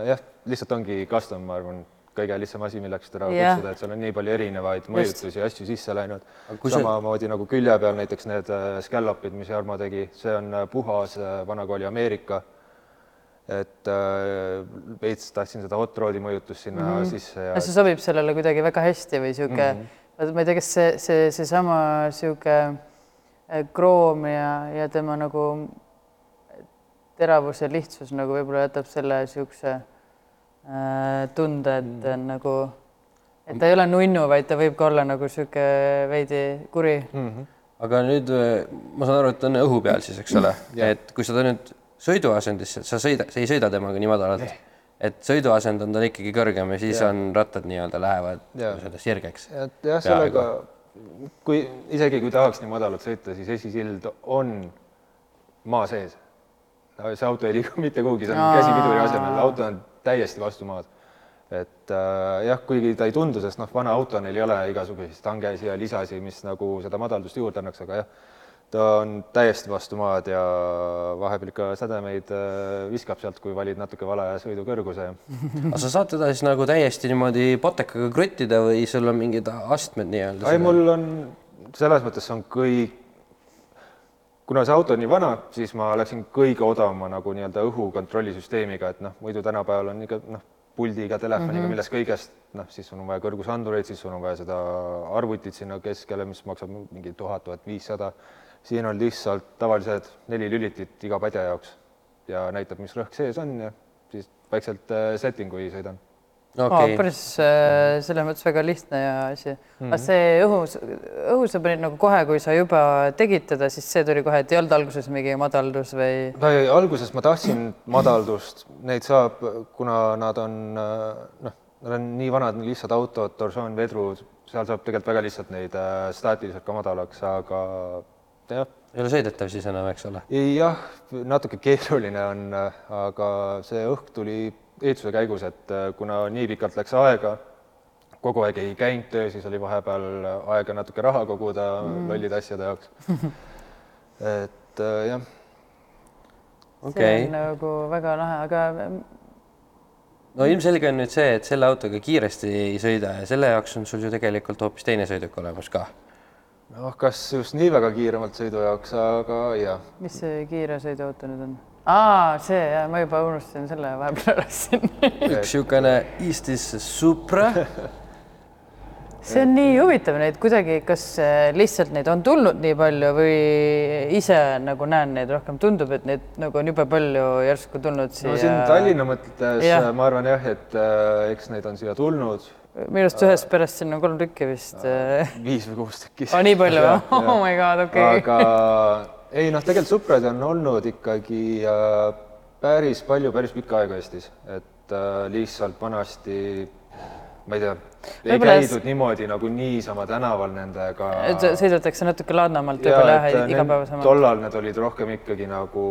jah, lihtsalt ongi custom, ma arvan kõige lihtsam asi, milleks teda yeah. kutsuda, et seal on nii palju erinevaid mõjutusi ja asju sisse läinud. samamoodi see... nagu külje peal näiteks need äh, scallop'id, mis Jarmo tegi, see on äh, puhas äh, vanakooli Ameerika. Et veits tahtsin seda hot rod'i mõjutust sinna mm -hmm. sisse ja. see sobib sellele kuidagi väga hästi või sihuke mm, -hmm. ma ei tea, kas see, see, seesama sihuke kroom ja, ja tema nagu teravus ja lihtsus nagu võib-olla jätab selle siukse Äh, tunda, et mm. on nagu, et ta ei ole nunnu, vaid ta võib ka olla nagu sihuke veidi kuri mm. -hmm. aga nüüd äh, ma saan aru, et ta on õhu peal siis, eks ole et kui sa ta nüüd sõiduasendisse, sa sõida, sa ei sõida temaga nii madalalt, et sõiduasend on tal ikkagi kõrgem ja siis ja. on rattad nii-öelda lähevad nii-öelda sirgeks. et jah, sellega kui isegi kui tahaks nii madalalt sõita, siis esisild on maa sees. see auto ei liigu mitte kuhugi, see on käsipiduri asemel, auto on täiesti vastu maad. et äh, jah, kuigi ta ei tundu, sest noh, vana auto, neil ei ole igasuguseid stangesi ja lisasi, mis nagu seda madaldust juurde annaks, aga jah, ta on täiesti vastu maad ja vahepeal ikka sädemeid äh, viskab sealt, kui valid natuke vale sõidukõrguse. aga sa saad teda siis nagu täiesti niimoodi potekaga kruttida või sul on mingid astmed nii-öelda? ei, mul on selles mõttes on kõik kuna see auto on nii vana, siis ma läksin kõige odavama nagu nii-öelda õhukontrollisüsteemiga, et noh, muidu tänapäeval on ikka noh, puldiga, telefoniga mm, -hmm. millest kõigest, noh, siis sul on vaja kõrgusandureid, siis sul on vaja seda arvutit sinna keskele, mis maksab mingi tuhat, tuhat viissada. Siin on lihtsalt tavalised neli lülitit iga padja jaoks ja näitab, mis rõhk sees on ja siis vaikselt äh, setting'u sõidan okay.. Oh, päris äh, selles mõttes väga lihtne ja asi mm. -hmm. see õhu, õhu sa panid nagu kohe, kui sa juba tegid teda, siis see tuli kohe, et ei olnud alguses mingi madaldus või? no ei, alguses ma tahtsin madaldust, neid saab, kuna nad on noh, nad on nii vanad, lihtsad autod, torsoonvedrud, seal saab tegelikult väga lihtsalt neid äh, staatiliselt ka madalaks, aga jah. ei ole sõidetav siis enam, eks ole? jah, natuke keeruline on, aga see õhk tuli ehituse käigus, et äh, kuna nii pikalt läks aega, kogu aeg ei käinud töö, siis oli vahepeal aega natuke raha koguda mm. lollide asjade jaoks. et äh, jah. Okay. see on nagu väga lahe, aga. no ilmselge on nüüd see, et selle autoga kiiresti ei sõida ja selle jaoks on sul ju tegelikult hoopis teine sõiduk olemas ka. Noh, kas just nii väga kiiremalt sõidu jaoks, aga jah. mis see kiire sõiduauto nüüd on? aa, see ja ma juba unustasin selle vahepeal ära siin. üks niisugune Eestis Supra. see on nii huvitav, neid kuidagi, kas äh, lihtsalt neid on tulnud nii palju või ise nagu näen neid rohkem, tundub, et neid nagu on jube palju järsku tulnud siia. no siin Tallinna mõttes ja. ma arvan jah, et äh, eks neid on siia tulnud minu arust ühest perest siin on kolm tükki vist. viis või kuus tükki. aa, nii palju või? oh my god, okei okay.. aga ei noh, tegelikult Suprad on olnud ikkagi äh, päris palju, päris pikka aega Eestis, et äh, lihtsalt vanasti ma ei tea, ei käidud niimoodi nagu niisama tänaval nendega. sõidetakse natuke laadnamalt võib-olla jah, igapäevasemalt. tollal need olid rohkem ikkagi nagu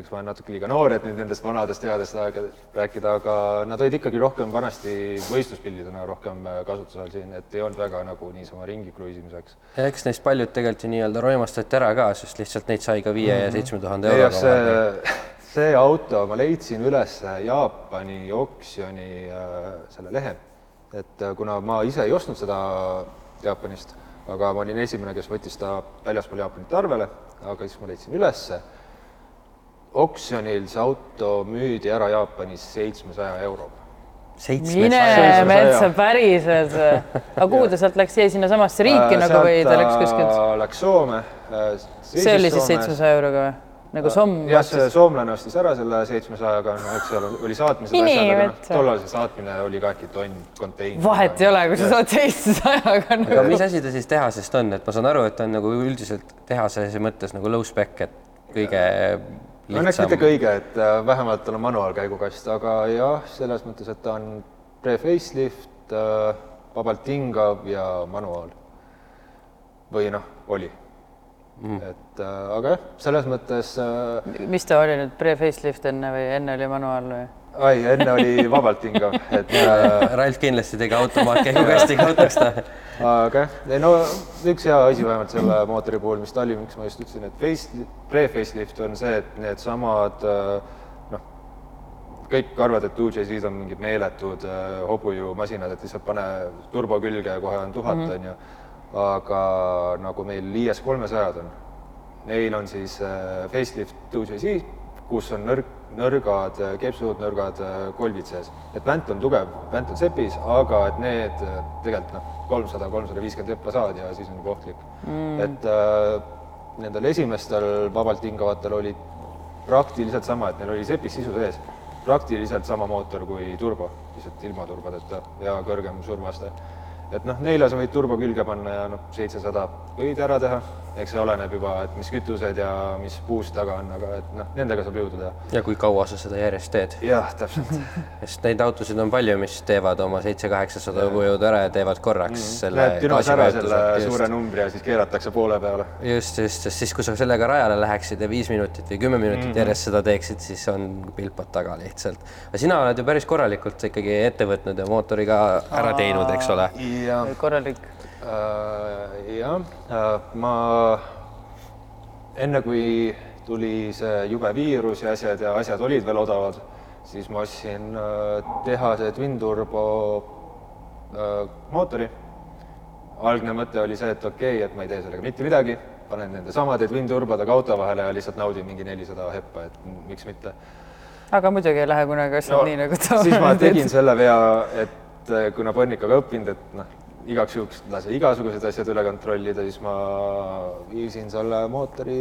eks ma olen natuke liiga noor, et nüüd nendest vanadest headest aegadest rääkida, aga nad olid ikkagi rohkem vanasti võistluspildidena rohkem äh, kasutusel siin, et ei olnud väga nagu niisama ringi kruiisimiseks. eks neist paljud tegelikult ju nii-öelda roimastati ära ka, sest lihtsalt neid sai ka viie mm -hmm. ja mhm. seitsme tuhande euroga. see, see auto ma leidsin üles Jaapani oksjoni äh, selle lehe, et äh, kuna ma ise ei ostnud seda Jaapanist, aga ma olin esimene, kes võttis ta väljaspool Jaapanit arvele, aga siis ma leidsin ülesse oksjonil see auto müüdi ära Jaapanis seitsmesaja euroga. mine metsa, päriselt aga kuhu ta sealt läks, jäi sinnasamasse riiki äh, nagu või ta läks kuskilt? Läks Soome. Äh, see oli siis seitsmesaja euroga või? nagu Somm jah, see soomlane ostis ära selle seitsmesajaga, noh, eks seal oli saatmised asjad, aga noh, tollal see saatmine oli ka äkki tonn konteiner. vahet ei ole, kui sa saad seitsmesajaga nagu.. aga mis asi ta siis tehasest on, et ma saan aru, et ta on nagu üldiselt tehase mõttes nagu low spec, et kõige õnneks mitte kõige, et äh, vähemalt tal on manuaalkäigukast, aga jah, selles mõttes, et ta on pre-facelift, äh, vabalt hingav ja manuaal. või noh, oli mm.. et äh, aga jah, selles mõttes äh, mis ta oli nüüd pre-facelift enne või enne oli manuaal või? Ai, enne oli vabalt hingav, et äh, Ralf kindlasti tegi automaatkäigukastiga autoks ta. aga jah, ei no üks hea asi vähemalt selle mootori puhul, mis ta oli, miks ma just ütlesin, et face, pre-facelift on see, et needsamad äh, noh, kõik arvavad, et UJZ-d on mingid meeletud äh, hobujumasinad, et lihtsalt pane turbo külge ja kohe on tuhat, on ju. aga nagu meil IS kolmesajad on, neil on siis facelift UJZ, kus on nõrk, nõrgad kepsud, nõrgad äh, kolbid sees. et vänt on tugev, vänt on sepis, aga et need äh, tegelikult noh, kolmsada, kolmsada viiskümmend hüppa saad ja siis on juba ohtlik mm.. et äh, nendel esimestel vabalt hingavatel oli praktiliselt sama, et neil oli sepis sisu sees, praktiliselt sama mootor kui turbo, lihtsalt ilma turbodeta ja kõrgem surmaste. et noh, neile sa võid turbo külge panna ja noh, seitsesada võid ära teha, eks see oleneb juba, et mis kütused ja mis puust taga on, aga et noh, nendega saab jõudu teha. ja kui kaua sa seda järjest teed? jah, täpselt. sest neid autosid on palju, mis teevad oma seitse-kaheksasada hõbujõudu ära ja teevad korraks mm. selle Läheb dünos ära selle Just. suure numbri ja siis keeratakse poole peale. just, just, sest siis, kui sa sellega rajale läheksid ja viis minutit või kümme minutit mm -hmm. järjest seda teeksid, siis on pilpad taga lihtsalt. aga sina oled ju päris korralikult ikkagi ette võtnud ja mootori ka ära teinud, eks ole. ja korralik. Äh, jah, ma enne kui tuli see jube viirus ja asjad ja asjad olid veel odavad, siis ma ostsin äh, tehase Twin Turbo äh, mootori. algne mõte oli see, et okei okay,, et ma ei tee sellega mitte midagi, panen nende samade Twin Turbodega auto vahele ja lihtsalt naudin mingi nelisada heppa, et miks mitte aga muidugi ei lähe kunagi asjad no, nii nagu ta siis ma tegin selle vea, et kuna Bonnikaga õppinud, et noh, igaks juhuks lase igasugused asjad üle kontrollida, siis ma viisin selle mootori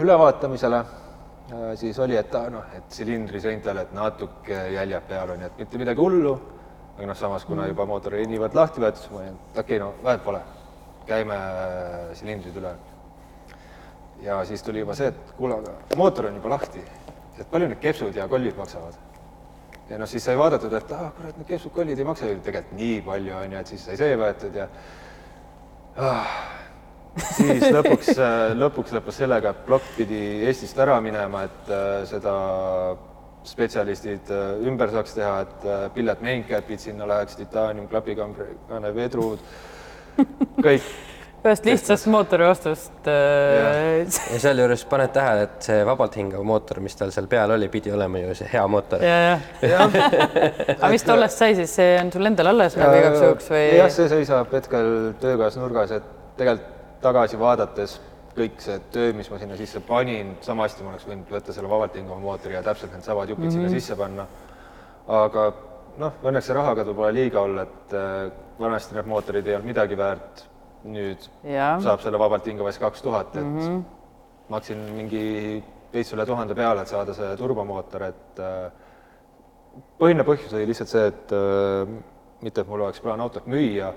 ülevaatamisele. siis oli, et noh, et silindri seintel, et natuke jäljed peal on, et mitte midagi hullu. aga noh, samas kuna juba mootor oli niivõrd lahti võetud, siis ma olin, et okei okay,, no vahet pole, käime silindrid üle. ja siis tuli juba see, et kuule, aga mootor on juba lahti, et palju need kepsud ja kollid maksavad ja noh, siis sai vaadatud, et ah kurat, need kepsud-kollid ei maksa ju tegelikult nii palju, on ju, et siis sai see võetud ja ah, siis lõpuks, lõpuks lõppes sellega, et plokk pidi Eestist ära minema, et äh, seda spetsialistid äh, ümber saaks teha, et äh, Pillet Maincapid sinna läheks, titaanium klapikambri vedrud, kõik ühest lihtsast mootori ostust äh, ja sealjuures paned tähele, et see vabalt hingav mootor, mis tal seal peal oli, pidi olema ju see hea mootor. aga mis tollest sai siis, see on sul endal alles nagu igaks juhuks või? jah, see seisab hetkel töökojas nurgas, et tegelikult tagasi vaadates kõik see töö, mis ma sinna sisse panin, sama hästi ma oleks võinud võtta selle vabalt hingava mootori ja täpselt needsamad jupid mm -hmm. sinna sisse panna. aga noh, õnneks see rahakadu pole liiga olla, et äh, vanasti need mootorid ei olnud midagi väärt. Nüüd Jah. saab selle vabalt hingava eest kaks tuhat, et mm -hmm. maksin mingi veits üle tuhande peale, et saada see turbomootor, et äh, põhiline põhjus oli lihtsalt see, et äh, mitte, et mul oleks plaan autot müüa,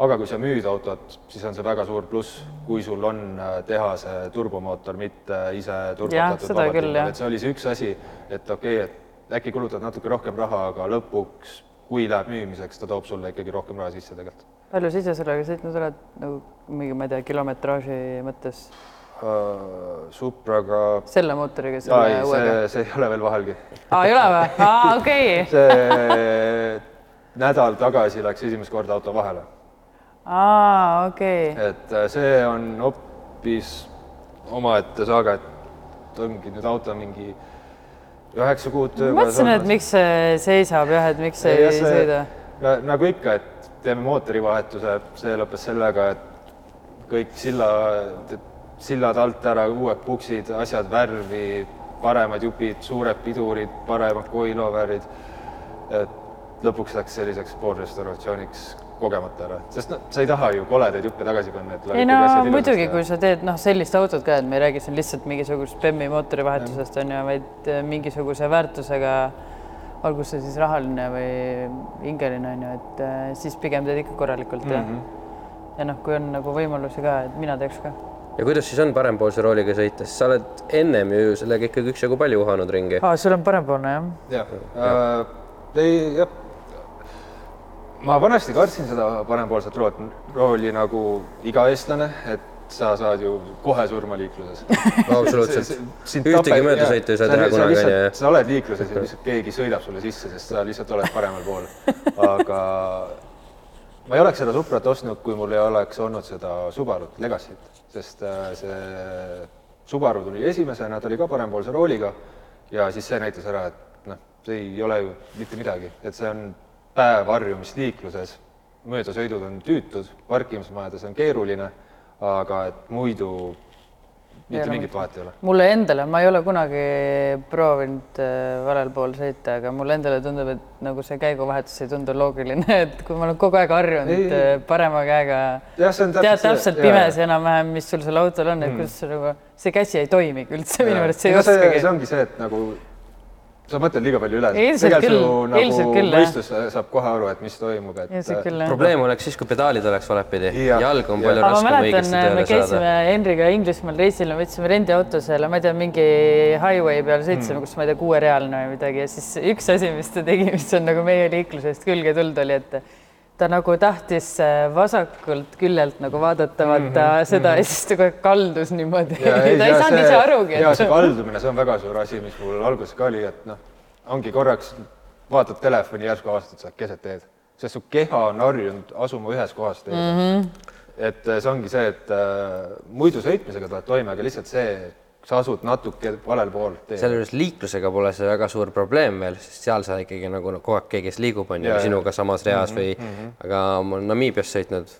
aga kui sa müüd autot, siis on see väga suur pluss, kui sul on äh, tehase turbomootor, mitte ise turbatatud seda vabalt jah. et see oli see üks asi, et okei okay,, et äkki kulutad natuke rohkem raha, aga lõpuks, kui läheb müümiseks, ta toob sulle ikkagi rohkem raha sisse tegelikult palju sa ise sellega sõitnud oled nagu mingi, ma ei tea, kilometraaži mõttes uh,. Supraga, selle mootoriga, selle ei, uuega? see, see ei ole veel vahelgi. aa, ei ole või? aa, okei. see nädal tagasi läks esimest korda auto vahele aa, okei. et äh, see on hoopis omaette saaga, et ongi nüüd auto mingi üheksa kuud mõtlesin, et miks see seisab jah, et miks see ei sõida. nagu ikka, et teeme mootorivahetuse, see lõppes sellega, et kõik silla, sillad alt ära, uued puksid, asjad värvi, paremad jupid, suured pidurid, paremad coiloverid. et lõpuks läks selliseks poolrestauratsiooniks kogemata ära, sest noh, sa ei taha ju koledaid juppe tagasi panna, et ei no muidugi, kui sa teed noh, sellist autot ka, et me ei räägi siin lihtsalt mingisugusest BEM-i mootorivahetusest on ju, vaid mingisuguse väärtusega, olgu see siis rahaline või hingeline on ju, et äh, siis pigem teed ikka korralikult ja mm, -hmm. ja noh, kui on nagu võimalusi ka, et mina teeks ka. ja kuidas siis on parempoolse rooliga sõites, sa oled ennem ju sellega ikkagi üksjagu palju uhanud ringi. aa, sul on parempoolne jah? jah äh,, ei jah, ma vanasti kartsin seda parempoolset rooli, rooli nagu iga eestlane, et sa saad ju kohe surma liikluses. Absoluutselt. ühtegi möödasõitu ei saa teha kunagi, onju. sa oled liikluses ja lihtsalt keegi sõidab sulle sisse, sest sa lihtsalt oled paremal pool. aga ma ei oleks seda Suprat ostnud, kui mul ei oleks olnud seda Subarut Legacy't, sest äh, see Subaru tuli esimesena, ta oli ka parempoolse rooliga. Ja siis see näitas ära, et noh, see ei ole ju mitte midagi, et see on päev harjumist liikluses, möödasõidud on tüütud, parkimismajades on keeruline, aga et muidu mitte mingit vahet ei ole. mulle endale, ma ei ole kunagi proovinud äh, valel pool sõita, aga mulle endale tundub, et nagu see käiguvahetus ei tundu loogiline, et kui ma olen kogu aeg harjunud äh, parema käega, tead täpselt pimes enam-vähem, mis sul seal autol on, et kuidas see nagu, see käsi ei toimigi üldse minu meelest, see ei oskagi. see ongi see, et nagu sa mõtled liiga palju üle. Ilmselt küll, nagu ilmselt küll, jah. mõistus saab kohe aru, et mis toimub, et probleem oleks siis, kui pedaalid oleks valepidi. Jah. jalg on palju ma raskem õigesti me tööle käisime saada. Henriga Inglismaal reisil, me võtsime rendiauto selle, ma ei tea, mingi highway peal sõitsime mm., kus ma ei tea, kuuerealne või midagi ja siis üks asi, mis ta tegi, mis on nagu meie liiklusest külge tulnud, oli, et ta nagu tahtis äh, vasakult küljelt nagu vaadata, vaata mm -hmm. seda ja siis ta aeg kaldus niimoodi. ta ei saanud ise arugi, ja see et kaldumine, see on väga suur asi, mis mul alguses ka oli, et noh, ongi korraks vaatad telefoni, järsku avastad, sa keset teed, sest su keha on harjunud asuma ühes kohas teed mm. -hmm. et äh, see ongi see, et äh, muidu sõitmisega tuled toime, aga lihtsalt see, sa asud natuke valel pool teed. sealjuures liiklusega pole see väga suur probleem veel, sest seal sa ikkagi nagu kogu aeg keegi, kes liigub, on ju, sinuga samas reas või mm, -hmm. aga ma olen Namiibias sõitnud,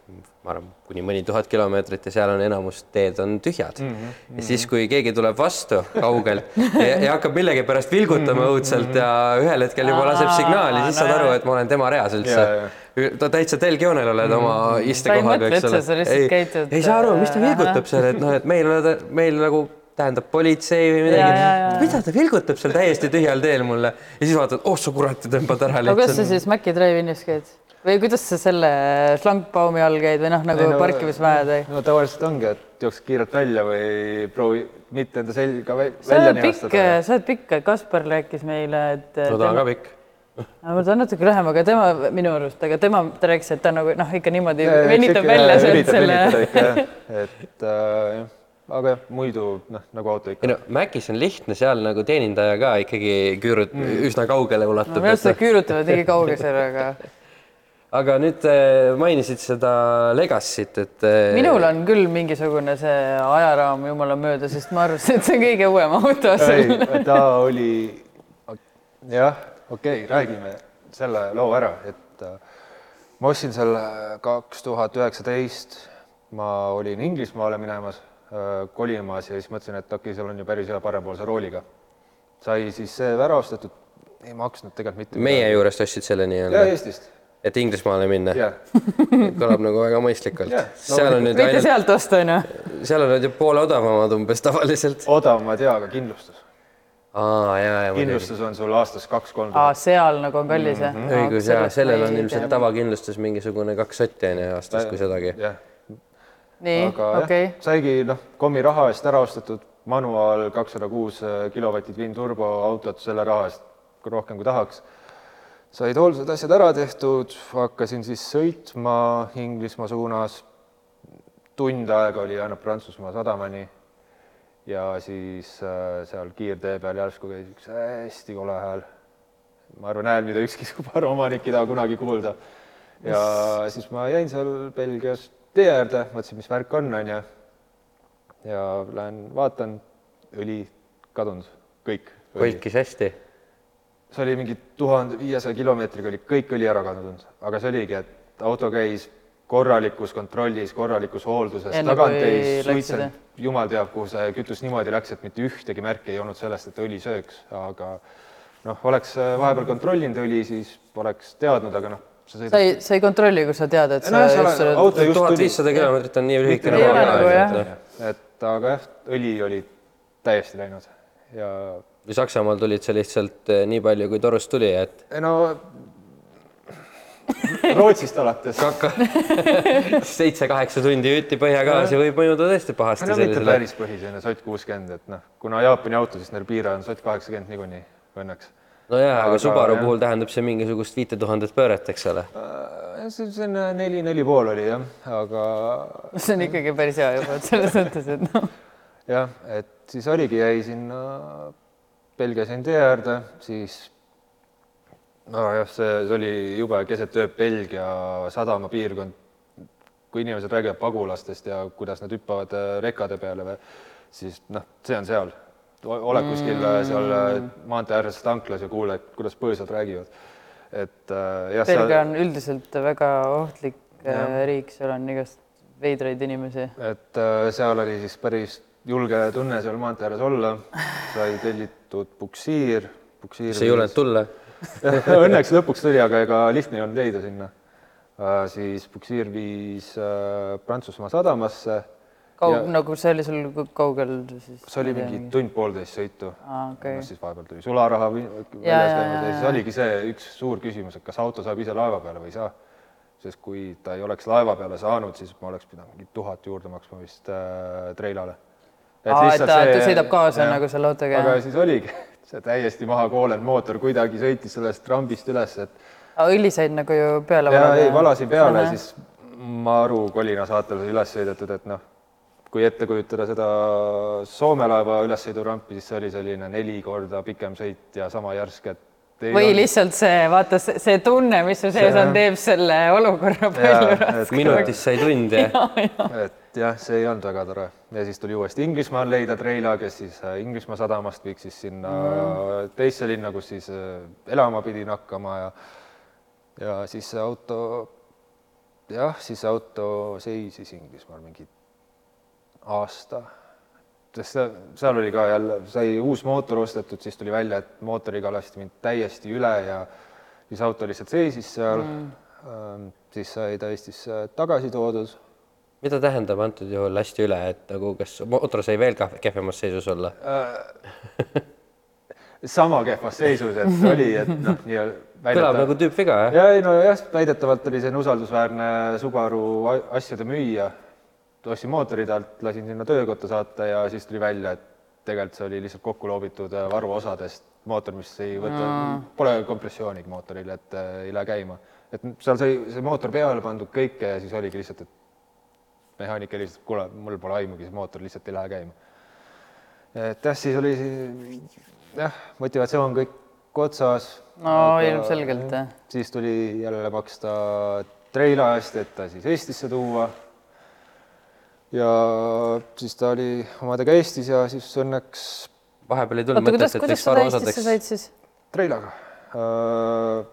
ma arvan, kuni mõni tuhat kilomeetrit ja seal on enamus teed on tühjad mm. -hmm. ja siis, kui keegi tuleb vastu kaugel ja, ja hakkab millegipärast vilgutama õudselt ja ühel hetkel juba laseb signaali, siis saad aru, et ma olen tema reas üldse. ta täitsa telgjoonel oled oma istekohaga, eks ole. ei, ei saa aru, mis ta äh, vilgutab seal, et noh, et meil, meil nagu tähendab politsei või midagi mida ta vilgutab seal täiesti tühjal teel mulle ja siis vaatad, oh sa kurat tõmbad ära aga kuidas sa siis Maci Drive-inis käid või kuidas sa selle šlangbaumi all käid või noh, nagu Ei, no- parkimismäed või? no tavaliselt ongi, et jooksed kiirelt välja või proovi mitte enda selga välja ninastada. sa oled pikk, Kaspar rääkis meile, et no ta on ka pikk. no ta on natuke lühem, aga tema minu arust, aga tema, ta rääkis, et ta nagu noh, ikka niimoodi venitab välja sealt üritab venitada selle. ikka, jah. et äh, jah, aga jah, muidu noh, nagu auto ikka ei no Macis on lihtne seal nagu teenindaja ka ikkagi küürud mm. üsna kaugele no ulatub minu arust nad küürutavad nii kaugel aga aga nüüd äh, mainisid seda Legacy't, et äh, minul on küll mingisugune see ajaraam jumala mööda, sest ma arvasin, et see on kõige uuem auto ei ta oli, jah, okei okay,, räägime selle loo ära, et äh, ma ostsin selle kaks tuhat üheksateist, ma olin Inglismaale minemas kolimas ja siis mõtlesin, et okei okay,, seal on ju päris hea parempoolse rooliga. sai siis see ära ostetud, ei maksnud tegelikult mitte meie juurest ostsid selle ja nii-öelda, Eestist, et Inglismaale minna, jah. kõlab nagu väga mõistlikult Jah, seal on nüüd võite ainult, sealt osta, onju. seal on nüüd ju poole odavamad umbes tavaliselt. odavamad jaa, aga kindlustus. aa ja, ja muidugi, kindlustus on sul aastas kaks-kolm seal nagu on kallis jah? õigus ja sellel on ilmselt. tavakindlustus mingisugune kaks sotti on ju aastas, kui sedagi. jah, aga okei jah, saigi noh, kommi raha eest ära ostetud manuaal kakssada kuus kilovatti twin turbo autot selle raha eest rohkem kui tahaks. said hoolsad asjad ära tehtud, hakkasin siis sõitma Inglismaa suunas. tund aega oli ainult Prantsusmaa sadamani ja siis äh, seal kiirtee peal järsku käis üks hästi kole hääl. ma arvan, hääl, mida ükski Subaru omanik ei taha kunagi kuulda. ja siis ma jäin seal Belgias tee äärde, mõtlesin, mis värk on, onju. ja lähen vaatan, õli kadunud, kõik. hoidkis hästi. see oli mingi tuhande viiesaja kilomeetriga oli kõik õli ära kadunud, aga see oligi, et auto käis korralikus kontrollis, korralikus hoolduses, tagant ei suitsenud jumal teab, kuhu see kütus niimoodi läks, et mitte ühtegi märki ei olnud sellest, et õli sööks, aga noh, oleks vahepeal kontrollinud õli, siis oleks teadnud, aga noh, sa sa sõidad ei, sa ei kontrolli, kui sa tead, et sa nojah, sa just auto just tuhat viissada kilomeetrit on nii lühike Ei ole nagu, et aga jah, õli oli täiesti läinud. Ja või Saksamaal tulid sa lihtsalt eh, nii palju, kui torust tuli, et ei no Rootsist alates. seitse-kaheksa tundi hütti põhjagaasi võib mõjuda tõesti pahasti no mitte päris põhisene sott kuuskümmend, et noh, kuna Jaapani auto, siis neil piire on sott kaheksakümmend niikuinii õnneks. nojah, aga Subaru jah. puhul tähendab see mingisugust viite tuhandet pööret, eks ole. see on selline neli, neli pool oli jah, aga see on ikkagi päris hea juba, et selles mõttes, et noh. jah, et siis oligi, jäi sinna Belgia sain tee äärde, siis nojah, see, see oli jube keset ööd Belgia sadamapiirkond, kui inimesed räägivad pagulastest ja kuidas nad hüppavad äh, rekade peale või siis noh, see on seal, oled kuskil mm. seal äh, maantee ääres tanklas ja kuuled, kuidas põõsad räägivad. et äh, jah. Belgia on üldiselt väga ohtlik ja. riik, seal on igast veidraid inimesi. et seal oli siis päris julge tunne seal maantee ääres olla, sai tellitud puksiir, puksiir. sa ei julenud tulla Õnneks lõpuks tuli, aga ega lihtne ei olnud leida sinna Äh, siis puksiir viis äh, Prantsusmaa sadamasse. Kaug-, nagu see oli sul kaugel siis? see oli mingi tund-poolteist sõitu ah,. Okay. No, siis vahepeal tuli sularaha väljas käinud ja siis oligi see üks suur küsimus, et kas auto saab ise laeva peale või ei saa. sest kui ta ei oleks laeva peale saanud, siis ma oleks pidanud mingi tuhat juurde maksma vist äh, treilale. et et ta, see, ta sõidab kaasa ja, nagu selle autoga? aga siis oligi see täiesti maha koolenud mootor kuidagi sõitis sellest rambist üles, et õli said nagu ju peale valada? ei, valasin peale, siis Maru kolina saatel oli üles sõidetud, et noh, kui ette kujutada seda Soome laeva ülessõidurampi, siis see oli selline neli korda pikem sõit ja sama järsk, et või on... lihtsalt see, vaata see tunne, mis su sees on, teeb selle olukorra palju raskemaks. minutist sai tund ja, ja. et jah, see ei olnud väga tore ja siis tuli uuesti Inglismaal leida treila, kes siis äh, Inglismaa sadamast viiks siis sinna mm. teisse linna, kus siis äh, elama pidin hakkama ja ja siis see auto, jah, siis see auto seisis Inglismaal mingi aasta, sest seal oli ka jälle, sai uus mootor ostetud, siis tuli välja, et mootoriga lasti mind täiesti üle ja siis auto lihtsalt seisis seal mm., siis sai ta Eestisse tagasi toodud. mida tähendab antud juhul lasti üle, et nagu kas mootor sai veel kehvemas seisus olla äh, sama kehvas seisus, et oli, et noh, nii-öelda kõlab nagu tüüpviga, jah? ja ei no jah, väidetavalt oli see usaldusväärne Subaru asjade müüja. Ostsin mootori talt, lasin sinna töökotta saata ja siis tuli välja, et tegelikult see oli lihtsalt kokku loobitud äh, varuosadest mootor, mis ei võta mm., pole kompressiooniga mootoril, et äh, ei lähe käima. et seal sai see mootor peale pandud kõike ja siis oligi lihtsalt, et mehaanik helistas, kuule, mul pole aimugi, see mootor lihtsalt ei lähe käima. et jah, siis oli jah, motivatsioon kõik otsas no ilmselgelt jah. siis tuli jälle maksta treila eest, et ta siis Eestisse tuua. Ja siis ta oli omadega Eestis ja siis õnneks. vahepeal ei tulnud mõtet, et võiks varuosadeks. treilaga uh,.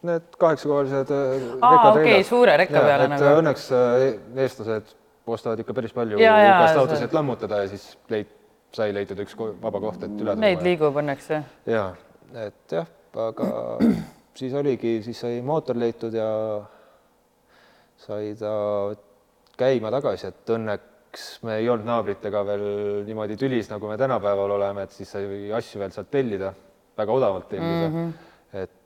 Need kaheksakohalised äh, aa, okei suure rekka peale nagu. õnneks äh, eestlased ostavad ikka päris palju igast autosid lammutada ja siis leid, sai leitud üks vaba koht, et üle tuua. Neid liigub õnneks jah? jaa et jah, aga siis oligi, siis sai mootor leitud ja sai ta käima tagasi, et õnneks me ei olnud naabritega veel niimoodi tülis, nagu me tänapäeval oleme, et siis sai asju veel sealt tellida, väga odavalt tellida mm. -hmm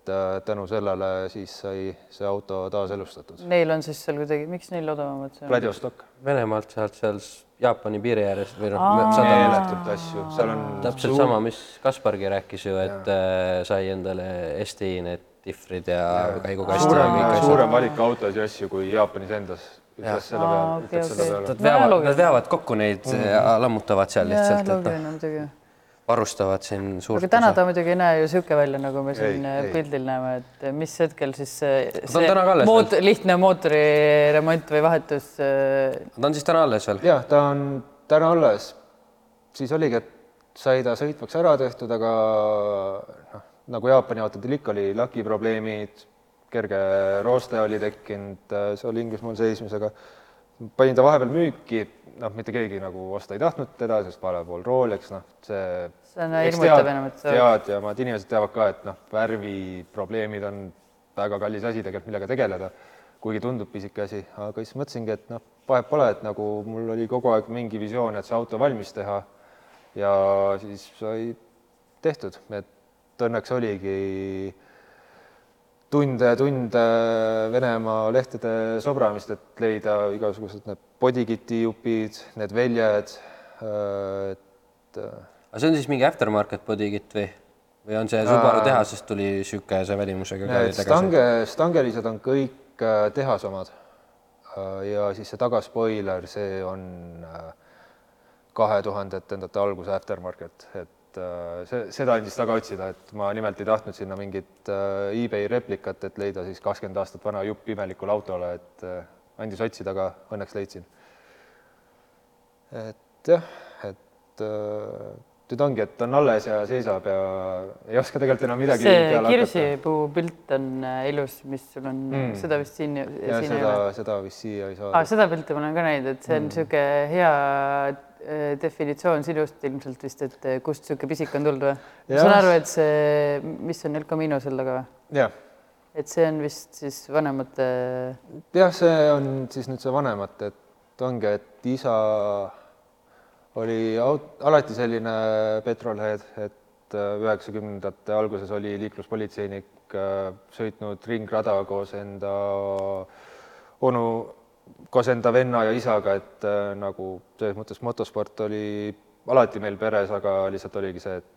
et äh, tänu sellele siis sai see auto taaselustatud. Neil on siis seal kuidagi, miks neil odavamad on? Vladivostok. Venemaalt sealt seal Jaapani piiri ääres või noh, meeletult asju, seal on täpselt suur... sama, mis Kaspargi rääkis ju, et äh, sai endale STi need difrid ja, ja. käigukast. suurem, suurem valik autosid ja asju kui Jaapanis endas. Ütles selle peale, ütles selle peale. Nad veavad, nad veavad kokku neid mm, -hmm. lammutavad seal lihtsalt. noh, varustavad siin suurt aga täna ta muidugi ei näe ju niisugune välja, nagu me siin ei, pildil ei. näeme, et mis hetkel siis see, see moot, lihtne mootoriremont või vahetus. Äh, ta on siis täna alles veel? jah, ta on täna alles. siis oligi, et sai ta sõitvaks ära tehtud, aga noh, nagu Jaapani autodel ikka oli lakiprobleemid, kerge rooste oli tekkinud äh, seal Inglismaal seismisega. panin ta vahepeal müüki noh, mitte keegi nagu osta ei tahtnud teda, sest vale pool rool, eks noh, see see on hirmutav enam, et tead ja ma, inimesed teavad ka, et noh, värviprobleemid on väga kallis asi tegelikult, millega tegeleda, kuigi tundub pisike asi, aga siis mõtlesingi, et noh, vahet pole, et nagu mul oli kogu aeg mingi visioon, et see auto valmis teha ja siis sai tehtud, et õnneks oligi tunde ja tunde Venemaa lehtede sobramist, et leida igasugused need bodykit'i jupid, need väljad, et. aga see on siis mingi aftermarket bodykit või? või on see Subaru tehasest tuli niisuguse välimusega stange, stangelised on kõik äh, tehase omad. ja siis see tagaspoiler, see on äh, kahe tuhandendate alguse aftermarket, et äh, see, seda andis taga otsida, et ma nimelt ei tahtnud sinna mingit eBay replikat, et leida siis kakskümmend aastat vana jupp imelikule autole, et andis otsida, aga õnneks leidsin. et jah, et nüüd ongi, et on alles ja seisab ja ei oska tegelikult enam midagi see kirsipuu pilt on äh, ilus, mis sul on mm., seda vist siin, ja siin seda, seda vist siia ei saa ah,. seda pilti ma olen ka näinud, et see on niisugune mm. hea äh, definitsioon sinust ilmselt vist, et äh, kust niisugune pisik on tulnud või? ma saan aru, et see, mis on El Camino seal taga või? jah. et see on vist siis vanemate. jah, see on siis nüüd see vanemate, et ongi, et isa oli aut-, alati selline petrolhead, et äh, üheksakümnendate alguses oli liikluspolitseinik äh, sõitnud ringrada koos enda onu, koos enda venna ja isaga, et äh, nagu selles mõttes motosport oli alati meil peres, aga lihtsalt oligi see, et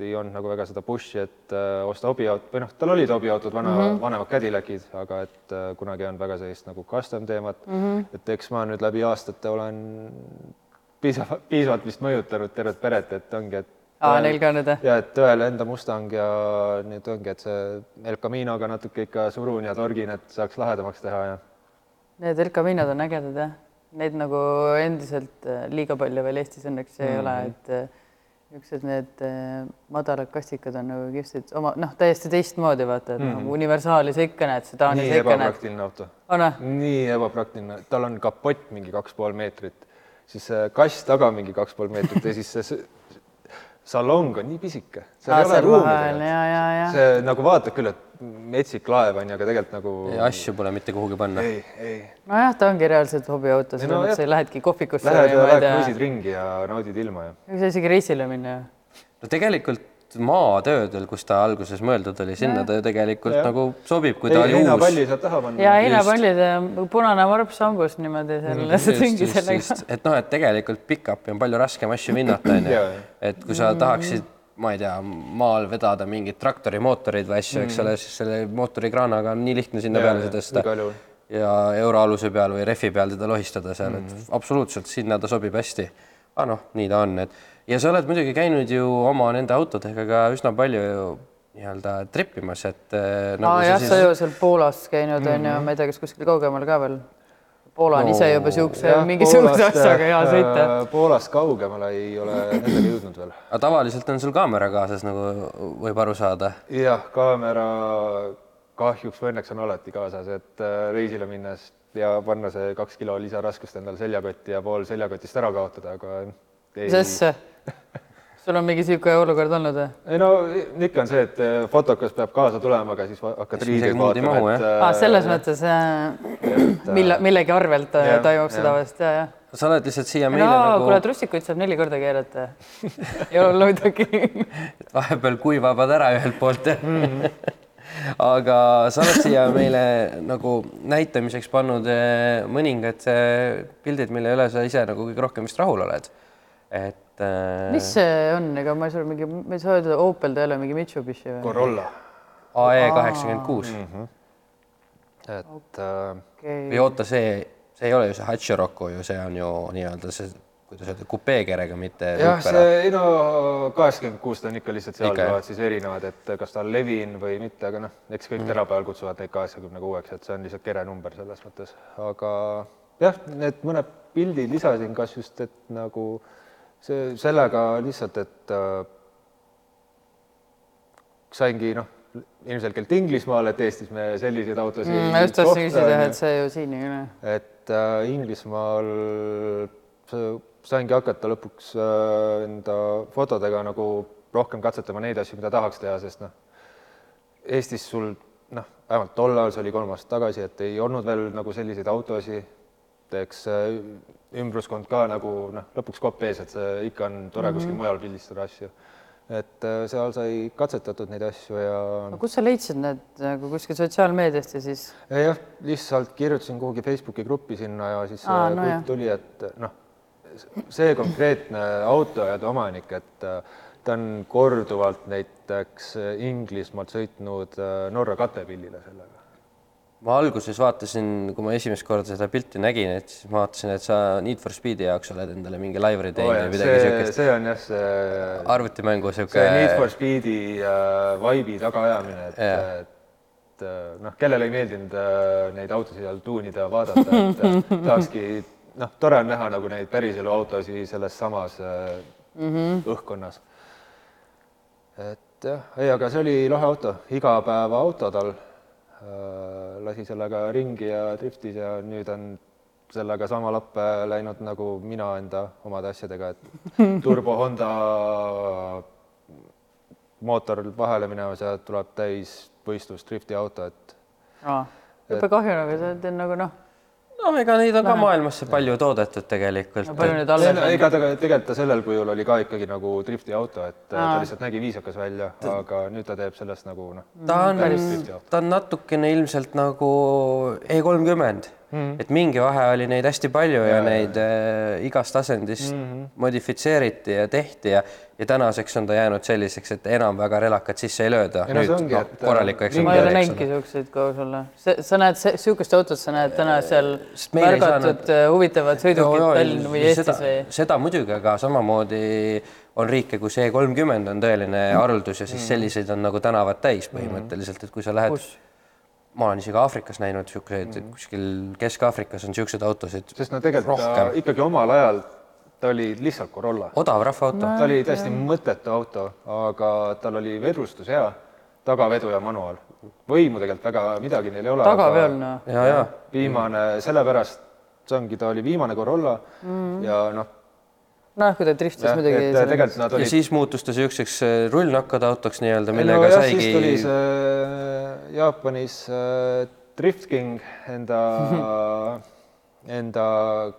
ei olnud nagu väga seda push'i, et äh, osta hobiaut- või noh, tal olid hobiautod, vana mm, -hmm. vanemad Cadillacid, aga et äh, kunagi olnud väga sellist nagu custom teemat mm. -hmm. et eks ma nüüd läbi aastate olen piisavalt, piisavalt vist mõjutanud tervet peret, et ongi, et aa, neil ka nüüd, jah? ja et õele enda Mustang ja nüüd ongi, et see El Caminoga natuke ikka surun ja torgin, et saaks lahedamaks teha ja. Need El Caminod on ägedad, jah? Neid nagu endiselt äh, liiga palju veel Eestis õnneks mm -hmm. ei ole, Mhm. et äh, niisugused need äh, madalad kastikad on nagu kihvtid, oma noh, täiesti teistmoodi vaata, et mm -hmm. nagu universaali sa ikka näed, sedaani nii sa ikka näed. ebapraktiline auto. või? nii ebapraktiline, tal on kapott mingi kaks pool meetrit, siis kass taga mingi kaks pool meetrit ja siis see salong on nii pisike. seal ei ole ruumi see nagu vaatad küll, et metsik laev on ju, aga tegelikult nagu asju pole mitte kuhugi panna. ei, ei. nojah, ta ongi reaalselt hobiauto, selles no mõttes jah. sa lähedki kohvikusse Lähed ja ma ei lähed kruiisid ringi ja naudid ilma ja. ei saa isegi reisile minna ju. no tegelikult maatöödel, kus ta alguses mõeldud oli, sinna ta ju tegelikult Jah. nagu sobib, kui ei, ta oli uus. heinapalli saad taha panna. ja heinapallid ja punane varps hambus niimoodi selle ringi sellega. et noh, et tegelikult pickupi on palju raskem asju hinnata, onju. Et kui sa tahaksid, ma ei tea, maal vedada mingit traktorimootorit või asju, eks ole, siis selle mootorikraanaga on nii lihtne sinna Jaa, peale see tõsta ja euroaluse peal või rehvi peal teda lohistada seal, et absoluutselt sinna ta sobib hästi. aga noh, nii ta on, et ja sa oled muidugi käinud ju oma nende autodega ka üsna palju ju nii-öelda trippimas, et eh, aa sa jah, siis- sa ju seal Poolas käinud onju, ma ei tea, kas kuskil kaugemal ka veel. Poola on No, ise juba siukse mingisuguse asjaga hea äh, sõita. Poolast kaugemale ei ole nendega jõudnud veel. aga tavaliselt on sul kaamera kaasas, nagu võib aru saada. jah, kaamera kahjuks või õnneks on alati kaasas, et äh, reisile minnes ja panna see kaks kilo lisaraskust endale seljakotti ja pool seljakotist ära kaotada, aga ei. mis asja? sul on mingi siuke olukord olnud või? ei no ikka on see, et äh, fotokas peab kaasa tulema, aga siis hakkad riideid vaatama, et aa, selles äh, mõttes äh, mille, millegi arvelt äh, toimub seda jah. vast ja, jah. sa oled lihtsalt siia no meile nagu kuule, trussikuid saab neli korda keerata ei ole midagi vahepeal kuivavad ära ühelt poolt aga sa oled siia meile nagu näitamiseks pannud eh, mõningad pildid, mille üle sa ise nagu kõige rohkem vist rahul oled. et eh, mis see on, ega ma ei saa mingi, ma ei saa öelda Opel ta ei ole mingi Mitsubishi või? Corolla, AE kaheksakümmend kuus. Mhm. et äh, või oota, see, see ei ole ju see Hachiroku ju, see on ju nii-öelda see, kuidas öelda, kupeekerega, mitte jah, see ei no kaheksakümmend kuus ta on ikka lihtsalt seal Ikka, siis erinevad, et kas ta on Levin või mitte, aga noh, eks kõik Mm. tänapäeval kutsuvad neid kaheksakümne kuueks, et see on lihtsalt kere number selles mõttes, aga jah, need mõned pildid lisasin kas just, et nagu see sellega lihtsalt, et äh, saingi noh, ilmselgelt Inglismaal, et Eestis me selliseid autosid Mm, ma just tahtsin küsida et see ju siin ei ole. et äh, Inglismaal sa- saingi hakata lõpuks äh, enda fotodega nagu rohkem katsetama neid asju, mida tahaks teha, sest noh, Eestis sul noh, vähemalt tollal, see oli kolm aastat tagasi, et ei olnud veel nagu selliseid autosid, eks äh, ümbruskond ka nagu noh, lõpuks kopp ees, et see ikka on tore mm -hmm. kuskil mujal pildistada asju. et äh, seal sai katsetatud neid asju ja aga kus sa leidsid need nagu kuskil sotsiaalmeediast ja siis? ja jah, lihtsalt kirjutasin kuhugi Facebooki gruppi sinna ja siis Aa, no kõik tuli, et noh, see konkreetne auto ja omanik, et äh, ta on korduvalt näiteks Inglismaalt sõitnud äh, Norra katepillile sellega. Ma alguses vaatasin, kui ma esimest korda seda pilti nägin, et siis ma vaatasin, et sa Need for Speedi jaoks oled endale mingi livery teinud või midagi siukest. see on jah, see arvutimängu siuke. see Need for Speedi äh, vibe'i tagaajamine, et, Jah. et äh, noh, kellele ei meeldinud äh, neid autosid seal tuunida vaadata, et äh, tahakski, noh, tore on näha nagu neid päriselu autosid selles samas äh, mm -hmm. õhkkonnas. et jah, ei, aga see oli lahe auto, igapäevaauto tal. Lasi sellega ringi ja driftis ja nüüd on sellega sama lappe läinud nagu mina enda omade asjadega, et turbo Honda mootor vahele minemas ja tuleb täis võistlus drifti auto, et jube kahju nagu see on nagu noh, noh, ega neid on ka maailmasse palju toodetud tegelikult. palju See alles ega ta tegelikult ta sellel kujul oli ka ikkagi nagu drifti auto, et äh, ta Aa. lihtsalt nägi viisakas välja, aga nüüd ta teeb sellest nagu noh, ta on ta on natukene ilmselt nagu E kolmkümmend mm., et mingi vahe oli neid hästi palju ja, ja neid äh, igast asendist mm -hmm. modifitseeriti ja tehti ja, ja tänaseks on ta jäänud selliseks, et enam väga relakat sisse ei lööda. No see nüüd ongi, noh, et, korraliku äh, ma ei ole näinudki siukseid ka sulle, sa näed siukest autot, sa näed täna seal meil ei märgatud saanud- äh, Joo, joo, Tallinn või Eestis seda, või? seda muidugi, aga samamoodi on riike, kus E kolmkümmend on tõeline haruldus ja siis selliseid on nagu tänavad täis põhimõtteliselt, et kui sa lähed, kus? Ma olen isegi Aafrikas näinud siukseid, kuskil Kesk-Aafrikas on siukseid autosid, sest no tegelikult ta Rohkem. ikkagi omal ajal ta oli lihtsalt Corolla, odav rahvaauto ta oli täiesti mõttetu auto, aga tal oli vedrustus hea, tagavedu ja manuaal. võimu tegelikult väga midagi neil ei ole. tagaveol noh. ja, ja viimane, sellepärast see ongi, ta oli viimane Corolla mm. ja noh, noh, kui ta driftis jah, muidugi. et tegelikult nad ja olid siis muutus ta siukseks äh, rullnakkade autoks nii-öelda, no millega jah, siis tuli saigi see Jaapanis äh, Drift King enda enda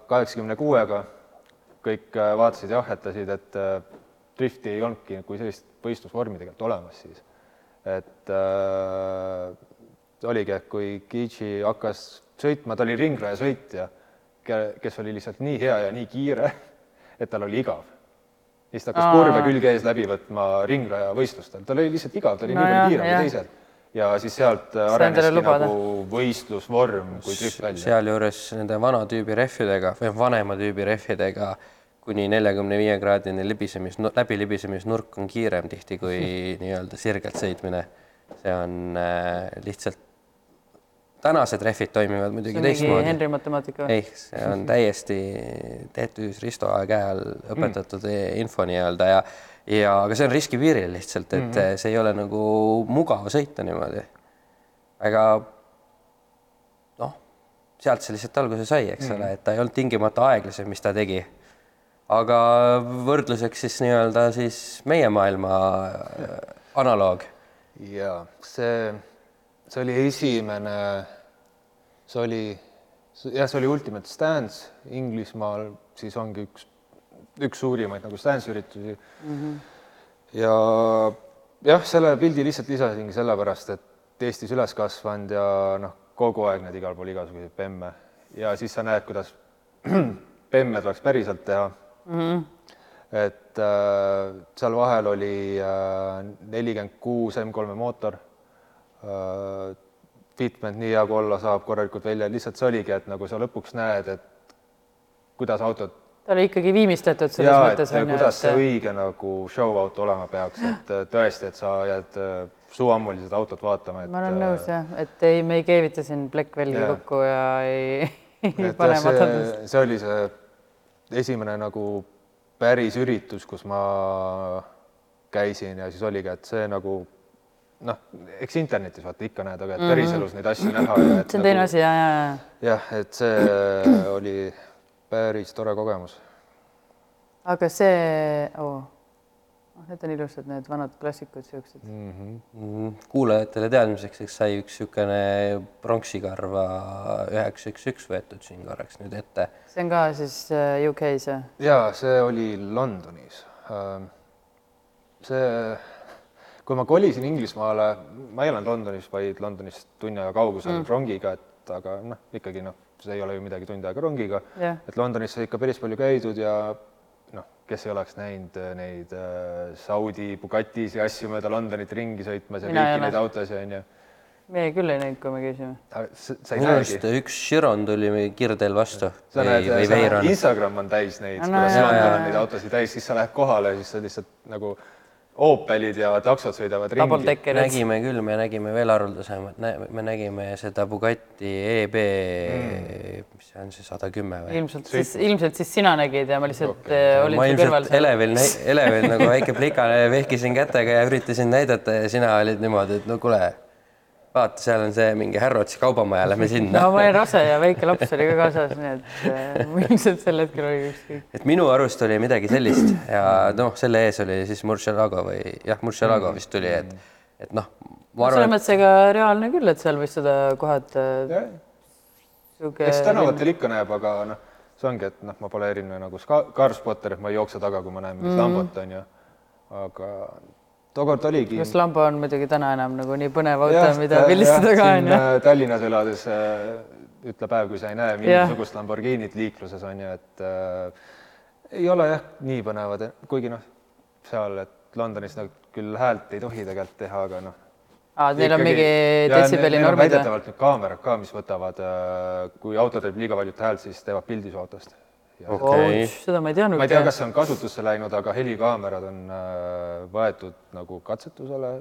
kaheksakümne kuuega. kõik äh, vaatasid ja ahhetlesid, et äh, drifti ei olnudki kui sellist võistlusvormi tegelikult olemas siis. et äh, oligi, et kui Kiichi hakkas sõitma, ta oli ringraja sõitja, kes oli lihtsalt nii hea ja nii kiire, et tal oli igav siis ta hakkas kurve külge ees läbi võtma ringraja võistlustel, tal oli lihtsalt igav, ta oli No nii palju kiirem kui teised. Ja siis sealt äh, areneski nagu võistlusvorm kui drift välja. sealjuures nende vana tüübi rehvidega või vanema tüübi rehvidega kuni neljakümne viie kraadine libisemis, läbilibisemisnurk on kiirem tihti kui nii-öelda sirgelt sõitmine. see on äh, lihtsalt, tänased rehvid toimivad muidugi see on mingi teistmoodi. Henri matemaatika või? ei, see on täiesti TTÜ-s Risto käe all õpetatud mm. info nii-öelda ja, ja aga see on riskipiiril lihtsalt, et mm -hmm. see ei ole nagu mugav sõita niimoodi. aga noh, sealt see lihtsalt alguse sai, eks mm -hmm. ole, et ta ei olnud tingimata aeglasem, mis ta tegi. aga võrdluseks siis nii-öelda siis meie maailma äh, analoog ja see, see oli esimene, see oli, jah, see oli Ultimate Stance Inglismaal, siis ongi üks, üks suurimaid nagu stance üritusi mm. -hmm. ja jah, selle pildi lihtsalt lisasingi sellepärast, et Eestis üles kasvanud ja noh, kogu aeg näed igal pool igasuguseid bemme ja siis sa näed, kuidas bemme tuleks päriselt teha mm. -hmm et äh, seal vahel oli nelikümmend kuus M3-e mootor äh,. Fitment nii hea kui olla saab, korralikult välja, lihtsalt see oligi, et nagu sa lõpuks näed, et kuidas autot ta oli ikkagi viimistletud selles ja mõttes kuidas see et õige nagu show-auto olema peaks, et äh, tõesti, et sa jääd äh, suuammuliselt autot vaatama, et ma olen nõus jah, et ei, me ei keevita siin Jaa. kokku ja ei, ei pane jah, matadust. see, see oli see esimene nagu päris üritus, kus ma käisin ja siis oligi, et see nagu noh, eks internetis vaata ikka näed, aga et päriselus neid asju näha ja et Mhm. see on teine nagu, asi ja, ja, ja. jah, et see oli päris tore kogemus. aga see oh., need on ilusad, need vanad klassikud siuksed mm. Mhm. Mm, kuulajatele teadmiseks, eks sai üks niisugune pronksikarva üheksa üks üks võetud siin korraks nüüd ette. see on ka siis äh, UK-s jah? ja see oli Londonis. see, kui ma kolisin Inglismaale, ma ei elanud Londonis, vaid Londonist tunni aja kaugusel mm. rongiga, et aga noh, ikkagi noh, see ei ole ju midagi tund aega rongiga Jah. et Londonis sai ikka päris palju käidud ja noh, kes ei oleks näinud äh, neid äh, Saudi Bugattis ja asju mööda Londonit ringi sõitmas ja kõiki neid autosid onju. meie küll ei näinud, kui me käisime. minu arust üks Chiron tuli mingi kiirteel vastu sa näed. Instagram on täis neid, No kuidas London on neid autosid täis, siis sa lähed kohale siis sa lihtsalt nagu Opelid ja taksod sõidavad Double ringi. nägime küll, me nägime veel haruldasemat, me nägime seda Bugatti EB mm., mis see on see sada kümme või? ilmselt siis, ilmselt siis sina nägid ja ma lihtsalt okay. olin ma su kõrval elevil, elevil nagu väike plikane vehkisin kätega ja üritasin näidata ja sina olid niimoodi, et no kuule, vaata, seal on see mingi Harrodsi kaubamaja, lähme sinna no ma olin rase ja väike laps oli ka kaasas, nii et äh, mul ilmselt sel hetkel oli ükskõik. et minu arust oli midagi sellist ja noh, selle ees oli siis Murcielago või jah, Murcielago vist tuli, et, et noh, selles mõttes ega reaalne küll, et seal võis seda kohata sihuke. eks tänavatel ikka näeb, aga noh, see ongi, et noh, ma pole eriline nagu ska- carspotter, et ma ei jookse taga, kui ma näen mingit mm. lambot onju, aga tookord oligi. kas Lambo on muidugi täna enam nagu nii põnev auto, mida pildistada ka onju. äh, Tallinnas elades äh, ütle päev, kui sa ei näe mingisugust Lamborghinit liikluses on ju, et äh, ei ole jah nii põnevad, kuigi noh, seal, et Londonis nad küll häält ei tohi tegelikult teha, aga noh. aa, neil on mingi detsibelli normid väidetavalt nüüd kaamerad ka, mis võtavad, kui auto teeb liiga valjut häält, siis teevad pildi su autost. okei, seda ma ei teadnud. ma ei tea, kas see on kasutusse läinud, aga helikaamerad on äh, võetud nagu katsetusele.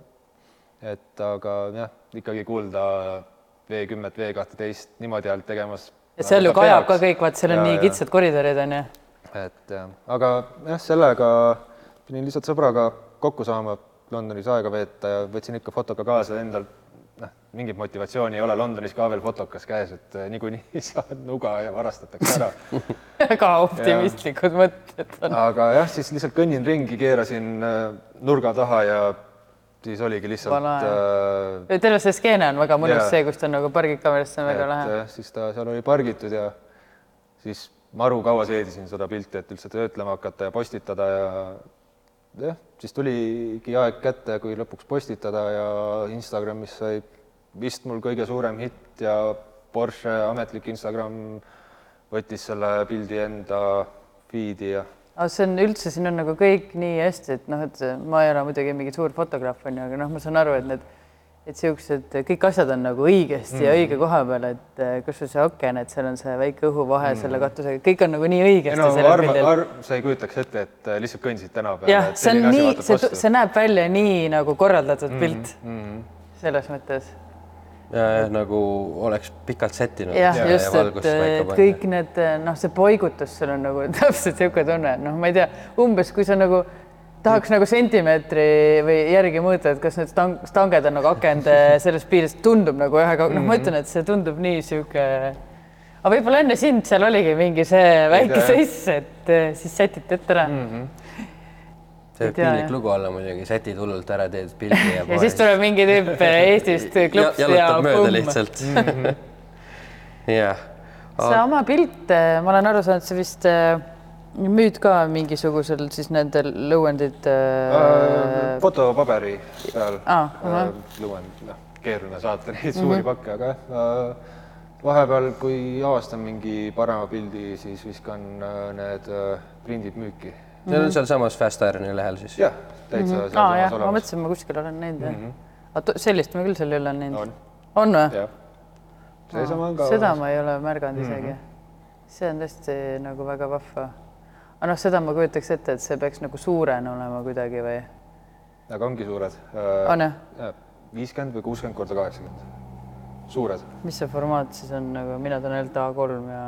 et aga jah, ikkagi kuulda V kümmet, V kahteteist niimoodi häält tegemas. et seal ju kajab ka kõik, vaat seal on nii kitsad koridorid onju. et jah, aga jah, sellega pidin lihtsalt sõbraga kokku saama Londonis aega veeta ja võtsin ikka fotoga kaasa endal. Mingit motivatsiooni ei ole Londonis ka veel fotokas käes, et eh, niikuinii saad nuga ja varastatakse ära. väga optimistlikud mõtted on. aga jah, siis lihtsalt kõnnin ringi, keerasin äh, nurga taha ja siis oligi lihtsalt äh, terve see skeene on väga mõnus Jaa. see, kus ta on nagu pargib kaamerast, see on väga lahe. siis ta seal oli pargitud ja siis maru kaua seedisin seda pilti, et üldse töötlema hakata ja postitada ja jah, siis tuligi aeg kätte, kui lõpuks postitada ja Instagramis sai vist mul kõige suurem hitt ja Porsche ametlik Instagram võttis selle pildi enda feed'i ja aga see on üldse, siin on nagu kõik nii hästi, et noh, et ma ei ole muidugi mingi suur fotograaf onju, aga noh, ma saan aru, et need, et siuksed kõik asjad on nagu õigesti mm. ja õige koha peal, et eh, kas või see aken, et seal on see väike õhuvahe mm. selle katusega, kõik on nagu nii õigesti no sellel arva, pildil. sa ei kujutaks ette, et äh, lihtsalt kõndisid tänava jah, see on nii, see, see näeb välja nii nagu korraldatud mm. pilt mm. selles mõttes. Nagu oleks pikalt sättinud. jah, just, et, et kõik need noh, see poigutus sul on nagu täpselt niisugune tunne, noh, ma ei tea, umbes kui sa nagu tahaks nagu sentimeetri või järgi mõõta, et kas need stang, stanged on nagu akende selles piires, tundub nagu jah, aga noh, ma ütlen, et see tundub nii sihuke. aga võib-olla enne sind seal oligi mingi see väike seiss, et eh, siis sätiti ette ära mm. -hmm. See võib piinlik jah. lugu olla muidugi, sätid hullult ära, teed pildi ja ja siis tuleb mingi tüüp Eestist klõps ja, ja jalutab mööda lihtsalt. Mhm. jah, see oma pilt, ma olen aru saanud, sa vist äh, müüd ka mingisugusel siis nendel lõuendid äh,. fotopaberi peal Aa, äh, ahah. lõuend, noh, keeruline saata neid suuri pakke, aga jah äh,, vahepeal, kui avastan mingi parema pildi, siis viskan äh, need äh, prindid müüki. Need on sealsamas Fast Ironi lehel siis. jah, täitsa mm -hmm. sealsamas ma olemas. mõtlesin, ma kuskil olen näinud mm -hmm.. sellist ma küll seal ei ole näinud on, on või? jah. seesama on ka. seda ma ei ole märganud isegi. see on tõesti nagu väga vahva. aga noh, seda ma kujutaks ette, et see peaks nagu suurene olema kuidagi või? aga ongi suured. on jah? viiskümmend või kuuskümmend korda kaheksakümmend. suured. mis see formaat siis on nagu, mina tean ainult A3 ja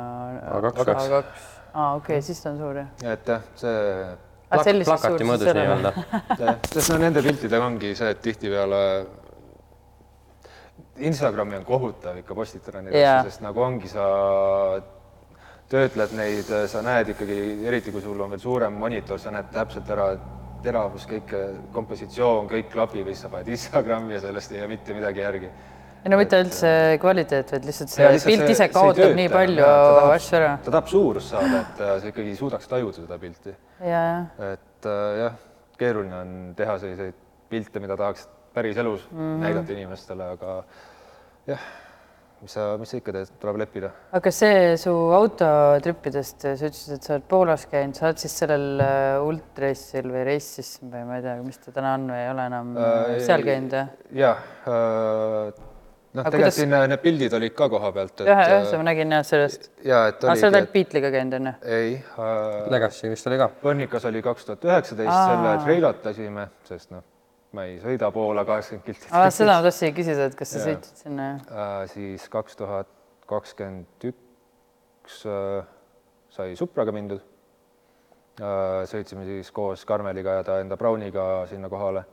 A2. A2. aa, okei, siis ta on suur jah. jah, see aga sellises plakati mõõdus nii-öelda. sest no nende piltidega ongi see, et tihtipeale Instagrami on kohutav ikka postitada neid Jaa. asju, sest nagu ongi, sa töötled neid, sa näed ikkagi, eriti kui sul on veel suurem monitor, sa näed täpselt ära teravus, kõik kompositsioon, kõik klapib ja siis sa paned Instagrami ja sellest ei jää mitte midagi järgi. Ei no mitte üldse kvaliteet, vaid lihtsalt see Ja lihtsalt pilt ise kaotab tööta. nii palju asju ära. ta tahab suurust saada, et äh, sa ikkagi suudaks tajuda seda pilti. et äh, jah, keeruline on teha selliseid pilte, mida tahaks päriselus mm -hmm. näidata inimestele, aga jah, mis sa, mis sa ikka teed, tuleb leppida. aga see su autotrippidest, sa ütlesid, et sa oled Poolas käinud, sa oled siis sellel äh, ultrareisil või reisis või ma ei tea, mis ta täna on või ei ole enam äh, seal käinud jah? jah äh,, noh, Aga tegelikult kuidas- siin äh, need pildid olid ka koha pealt, et ühe, ühe ma nägin jah sellest. ja et aa, sa oled oligi, ainult Beatliga käinud onju? et ei äh, Legacy vist oli ka. Põrnikas oli kaks tuhat üheksateist, selle treilatasime, sest noh, ma ei sõida Poola kaheksakümmend kilti. aa, seda ma tahtsingi küsida, et kas sa Jaa. sõitsid sinna jah? äh, siis kaks tuhat kakskümmend üks äh, sai Supraga mindud äh,. sõitsime siis koos Karmeliga ja ta enda Browniga sinna kohale.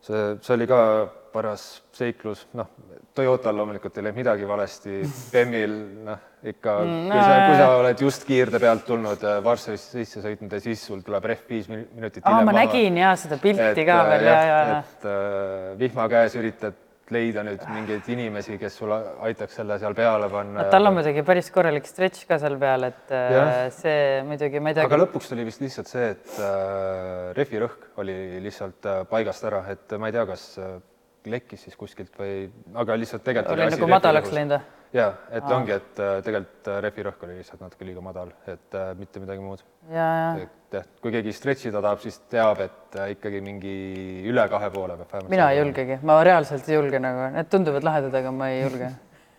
see, see oli ka paras seiklus, noh, Toyotal loomulikult ei läinud midagi valesti, BEM-il noh, ikka mm, kui sa, kui sa oled just kiirde pealt tulnud äh, Varssavisse sisse sõitnud ja siis sul tuleb rehv viis min- minutit hiljem ma nägin ja seda pilti ka äh, veel ja, ja, ja. et äh, vihma käes üritad leida nüüd mingeid inimesi, kes sulle aitaks selle seal peale panna. tal on muidugi päris korralik stretch ka seal peal, et äh, Jah. see muidugi, ma ei tea. aga lõpuks tuli vist lihtsalt see, et äh, rehvi rõhk oli lihtsalt äh, paigast ära, et ma ei tea, kas lekkis siis kuskilt või, aga lihtsalt tegelikult oli nagu madalaks läinud või? ja et Aa. ongi, et äh, tegelikult äh, rehvi rõhk oli lihtsalt natuke liiga madal, et äh, mitte midagi muud. et jah, kui keegi stretch ida tahab, siis teab, et äh, ikkagi mingi üle kahe poole peab vähemalt. mina ei julgegi, ma reaalselt ei julge nagu, need tunduvad lahedad, aga ma ei julge.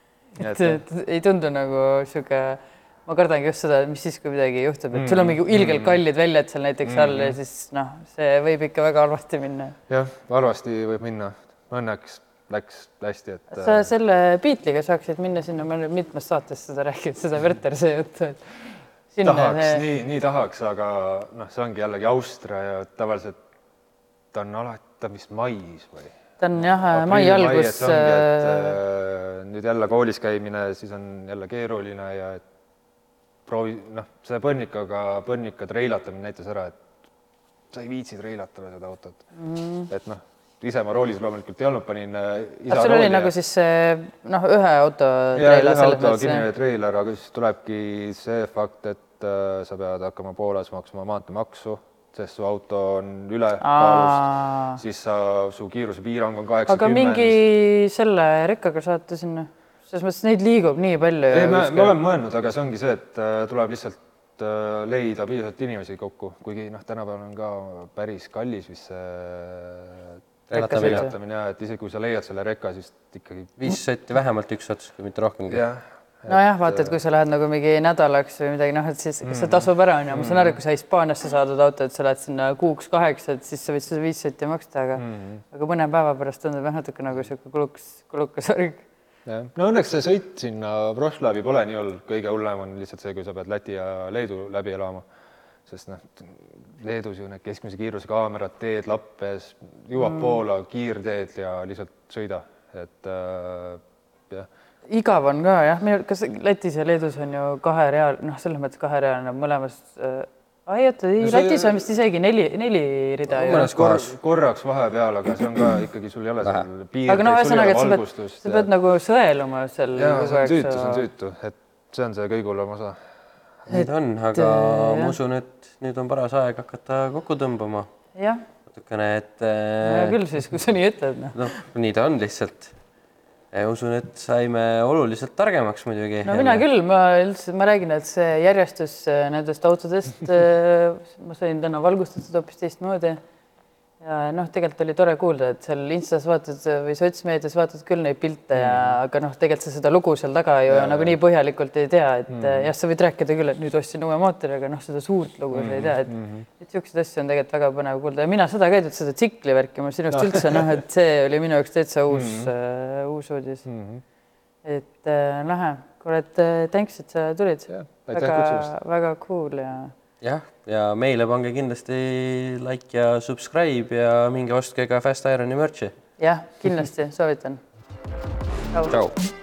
et, et ei tundu nagu sihuke, ma kardangi just seda, et mis siis, kui midagi juhtub, et sul on mingi ilgelt kallid väljad seal näiteks all ja siis noh, see võib ikka väga halvasti minna. jah, halvasti võib minna, õnneks läks hästi, et. sa selle Beatliga saaksid minna sinna, ma olen mitmes saates seda rääkinud, seda Werterse juttu, et. tahaks see..., nii, nii tahaks, aga noh, see ongi jällegi Austria ja tavaliselt ta on alati, ta vist mais või? ta on jah, mai algus. Äh... nüüd jälle koolis käimine, siis on jälle keeruline ja et proovi, noh, see põnnikaga, põnnika treilatamine näitas ära, et sa ei viitsi treilatada seda autot mm.. et noh ise ma roolis loomulikult ei olnud, panin äh, isa sul oli ja... nagu siis see noh, ühe auto treiler. ühe auto kinnine treiler, aga siis tulebki see fakt, et äh, sa pead hakkama Poolas maksma maanteemaksu, sest su auto on ülekaalus, siis sa, su kiirusepiirang on kaheksakümmend. aga mingi selle rekkaga saate sinna, selles mõttes neid liigub nii palju. ei, me, me oleme mõelnud, aga see ongi see, et äh, tuleb lihtsalt äh, leida piisavalt inimesi kokku, kuigi noh, tänapäeval on ka päris kallis vist see relatamine ja et isegi kui sa leiad selle rekka, siis ikkagi. viis sotti vähemalt üks ots, kui mitte rohkem. jah. nojah, vaata, et kui sa lähed nagu mingi nädalaks või midagi, noh, et siis kas see tasub ära, onju, ma saan aru, kui sa Hispaaniasse saadud auto, et sa lähed sinna kuuks-kaheks, et siis sa võid seda viis sotti maksta, aga mm, -hmm. aga mõne päeva pärast tundub jah natuke nagu sihuke kulukas, kulukas värk. jah, no õnneks see sõit sinna Wroclawi pole nii hull, kõige hullem on lihtsalt see, kui sa pead Läti ja Leedu läbi elama sest noh, Leedus ju need keskmise kiiruse kaamerad, teed lappes, jõuab mm. Poola kiirteed ja lihtsalt sõida, et äh, jah. igav on ka jah, minu, kas Lätis ja Leedus on ju kahereal, noh, selles mõttes kaherealine mõlemas äh, ai oota, ei no Lätis on vist isegi neli, neli rida mõnes kohas korraks vahepeal, aga see on ka ikkagi, sul ei ole seal piirdeid. aga no ühesõnaga, et sa pead, sa pead nagu sõeluma seal. jaa, see on süütu, see on süütu, et see on see kõige hullem osa Need on, aga äh, ma usun, et nüüd on paras aeg hakata kokku tõmbama. jah. natukene, et äh,. küll siis, kui sa nii ütled. noh, nii ta on lihtsalt. usun, et saime oluliselt targemaks muidugi. no mina küll, ma üldse, ma räägin, et see järjestus nendest autodest ma sain täna valgustatud hoopis teistmoodi ja noh, tegelikult oli tore kuulda, et seal Instas vaatad või sotsmeedias vaatad küll neid pilte ja mm. aga noh, tegelikult sa seda lugu seal taga ju nagunii põhjalikult ei tea, et mm. jah, sa võid rääkida küll, et nüüd ostsin uue mootori, aga noh, seda suurt lugu mm. sa ei tea, et mm -hmm. et niisuguseid asju on tegelikult väga põnev kuulda ja mina seda ka ei teadnud, seda tsikli värki ma sinust üldse noh, et see oli minu jaoks täitsa uus mm, -hmm. uh, uus uudis mm. -hmm. et uh, lahe, kuule, et uh, thanks, et sa tulid. väga, väga cool ja jah, ja meile pange kindlasti like ja subscribe ja minge ostke ka Fast Ironi merch'i. jah, kindlasti soovitan. tšau.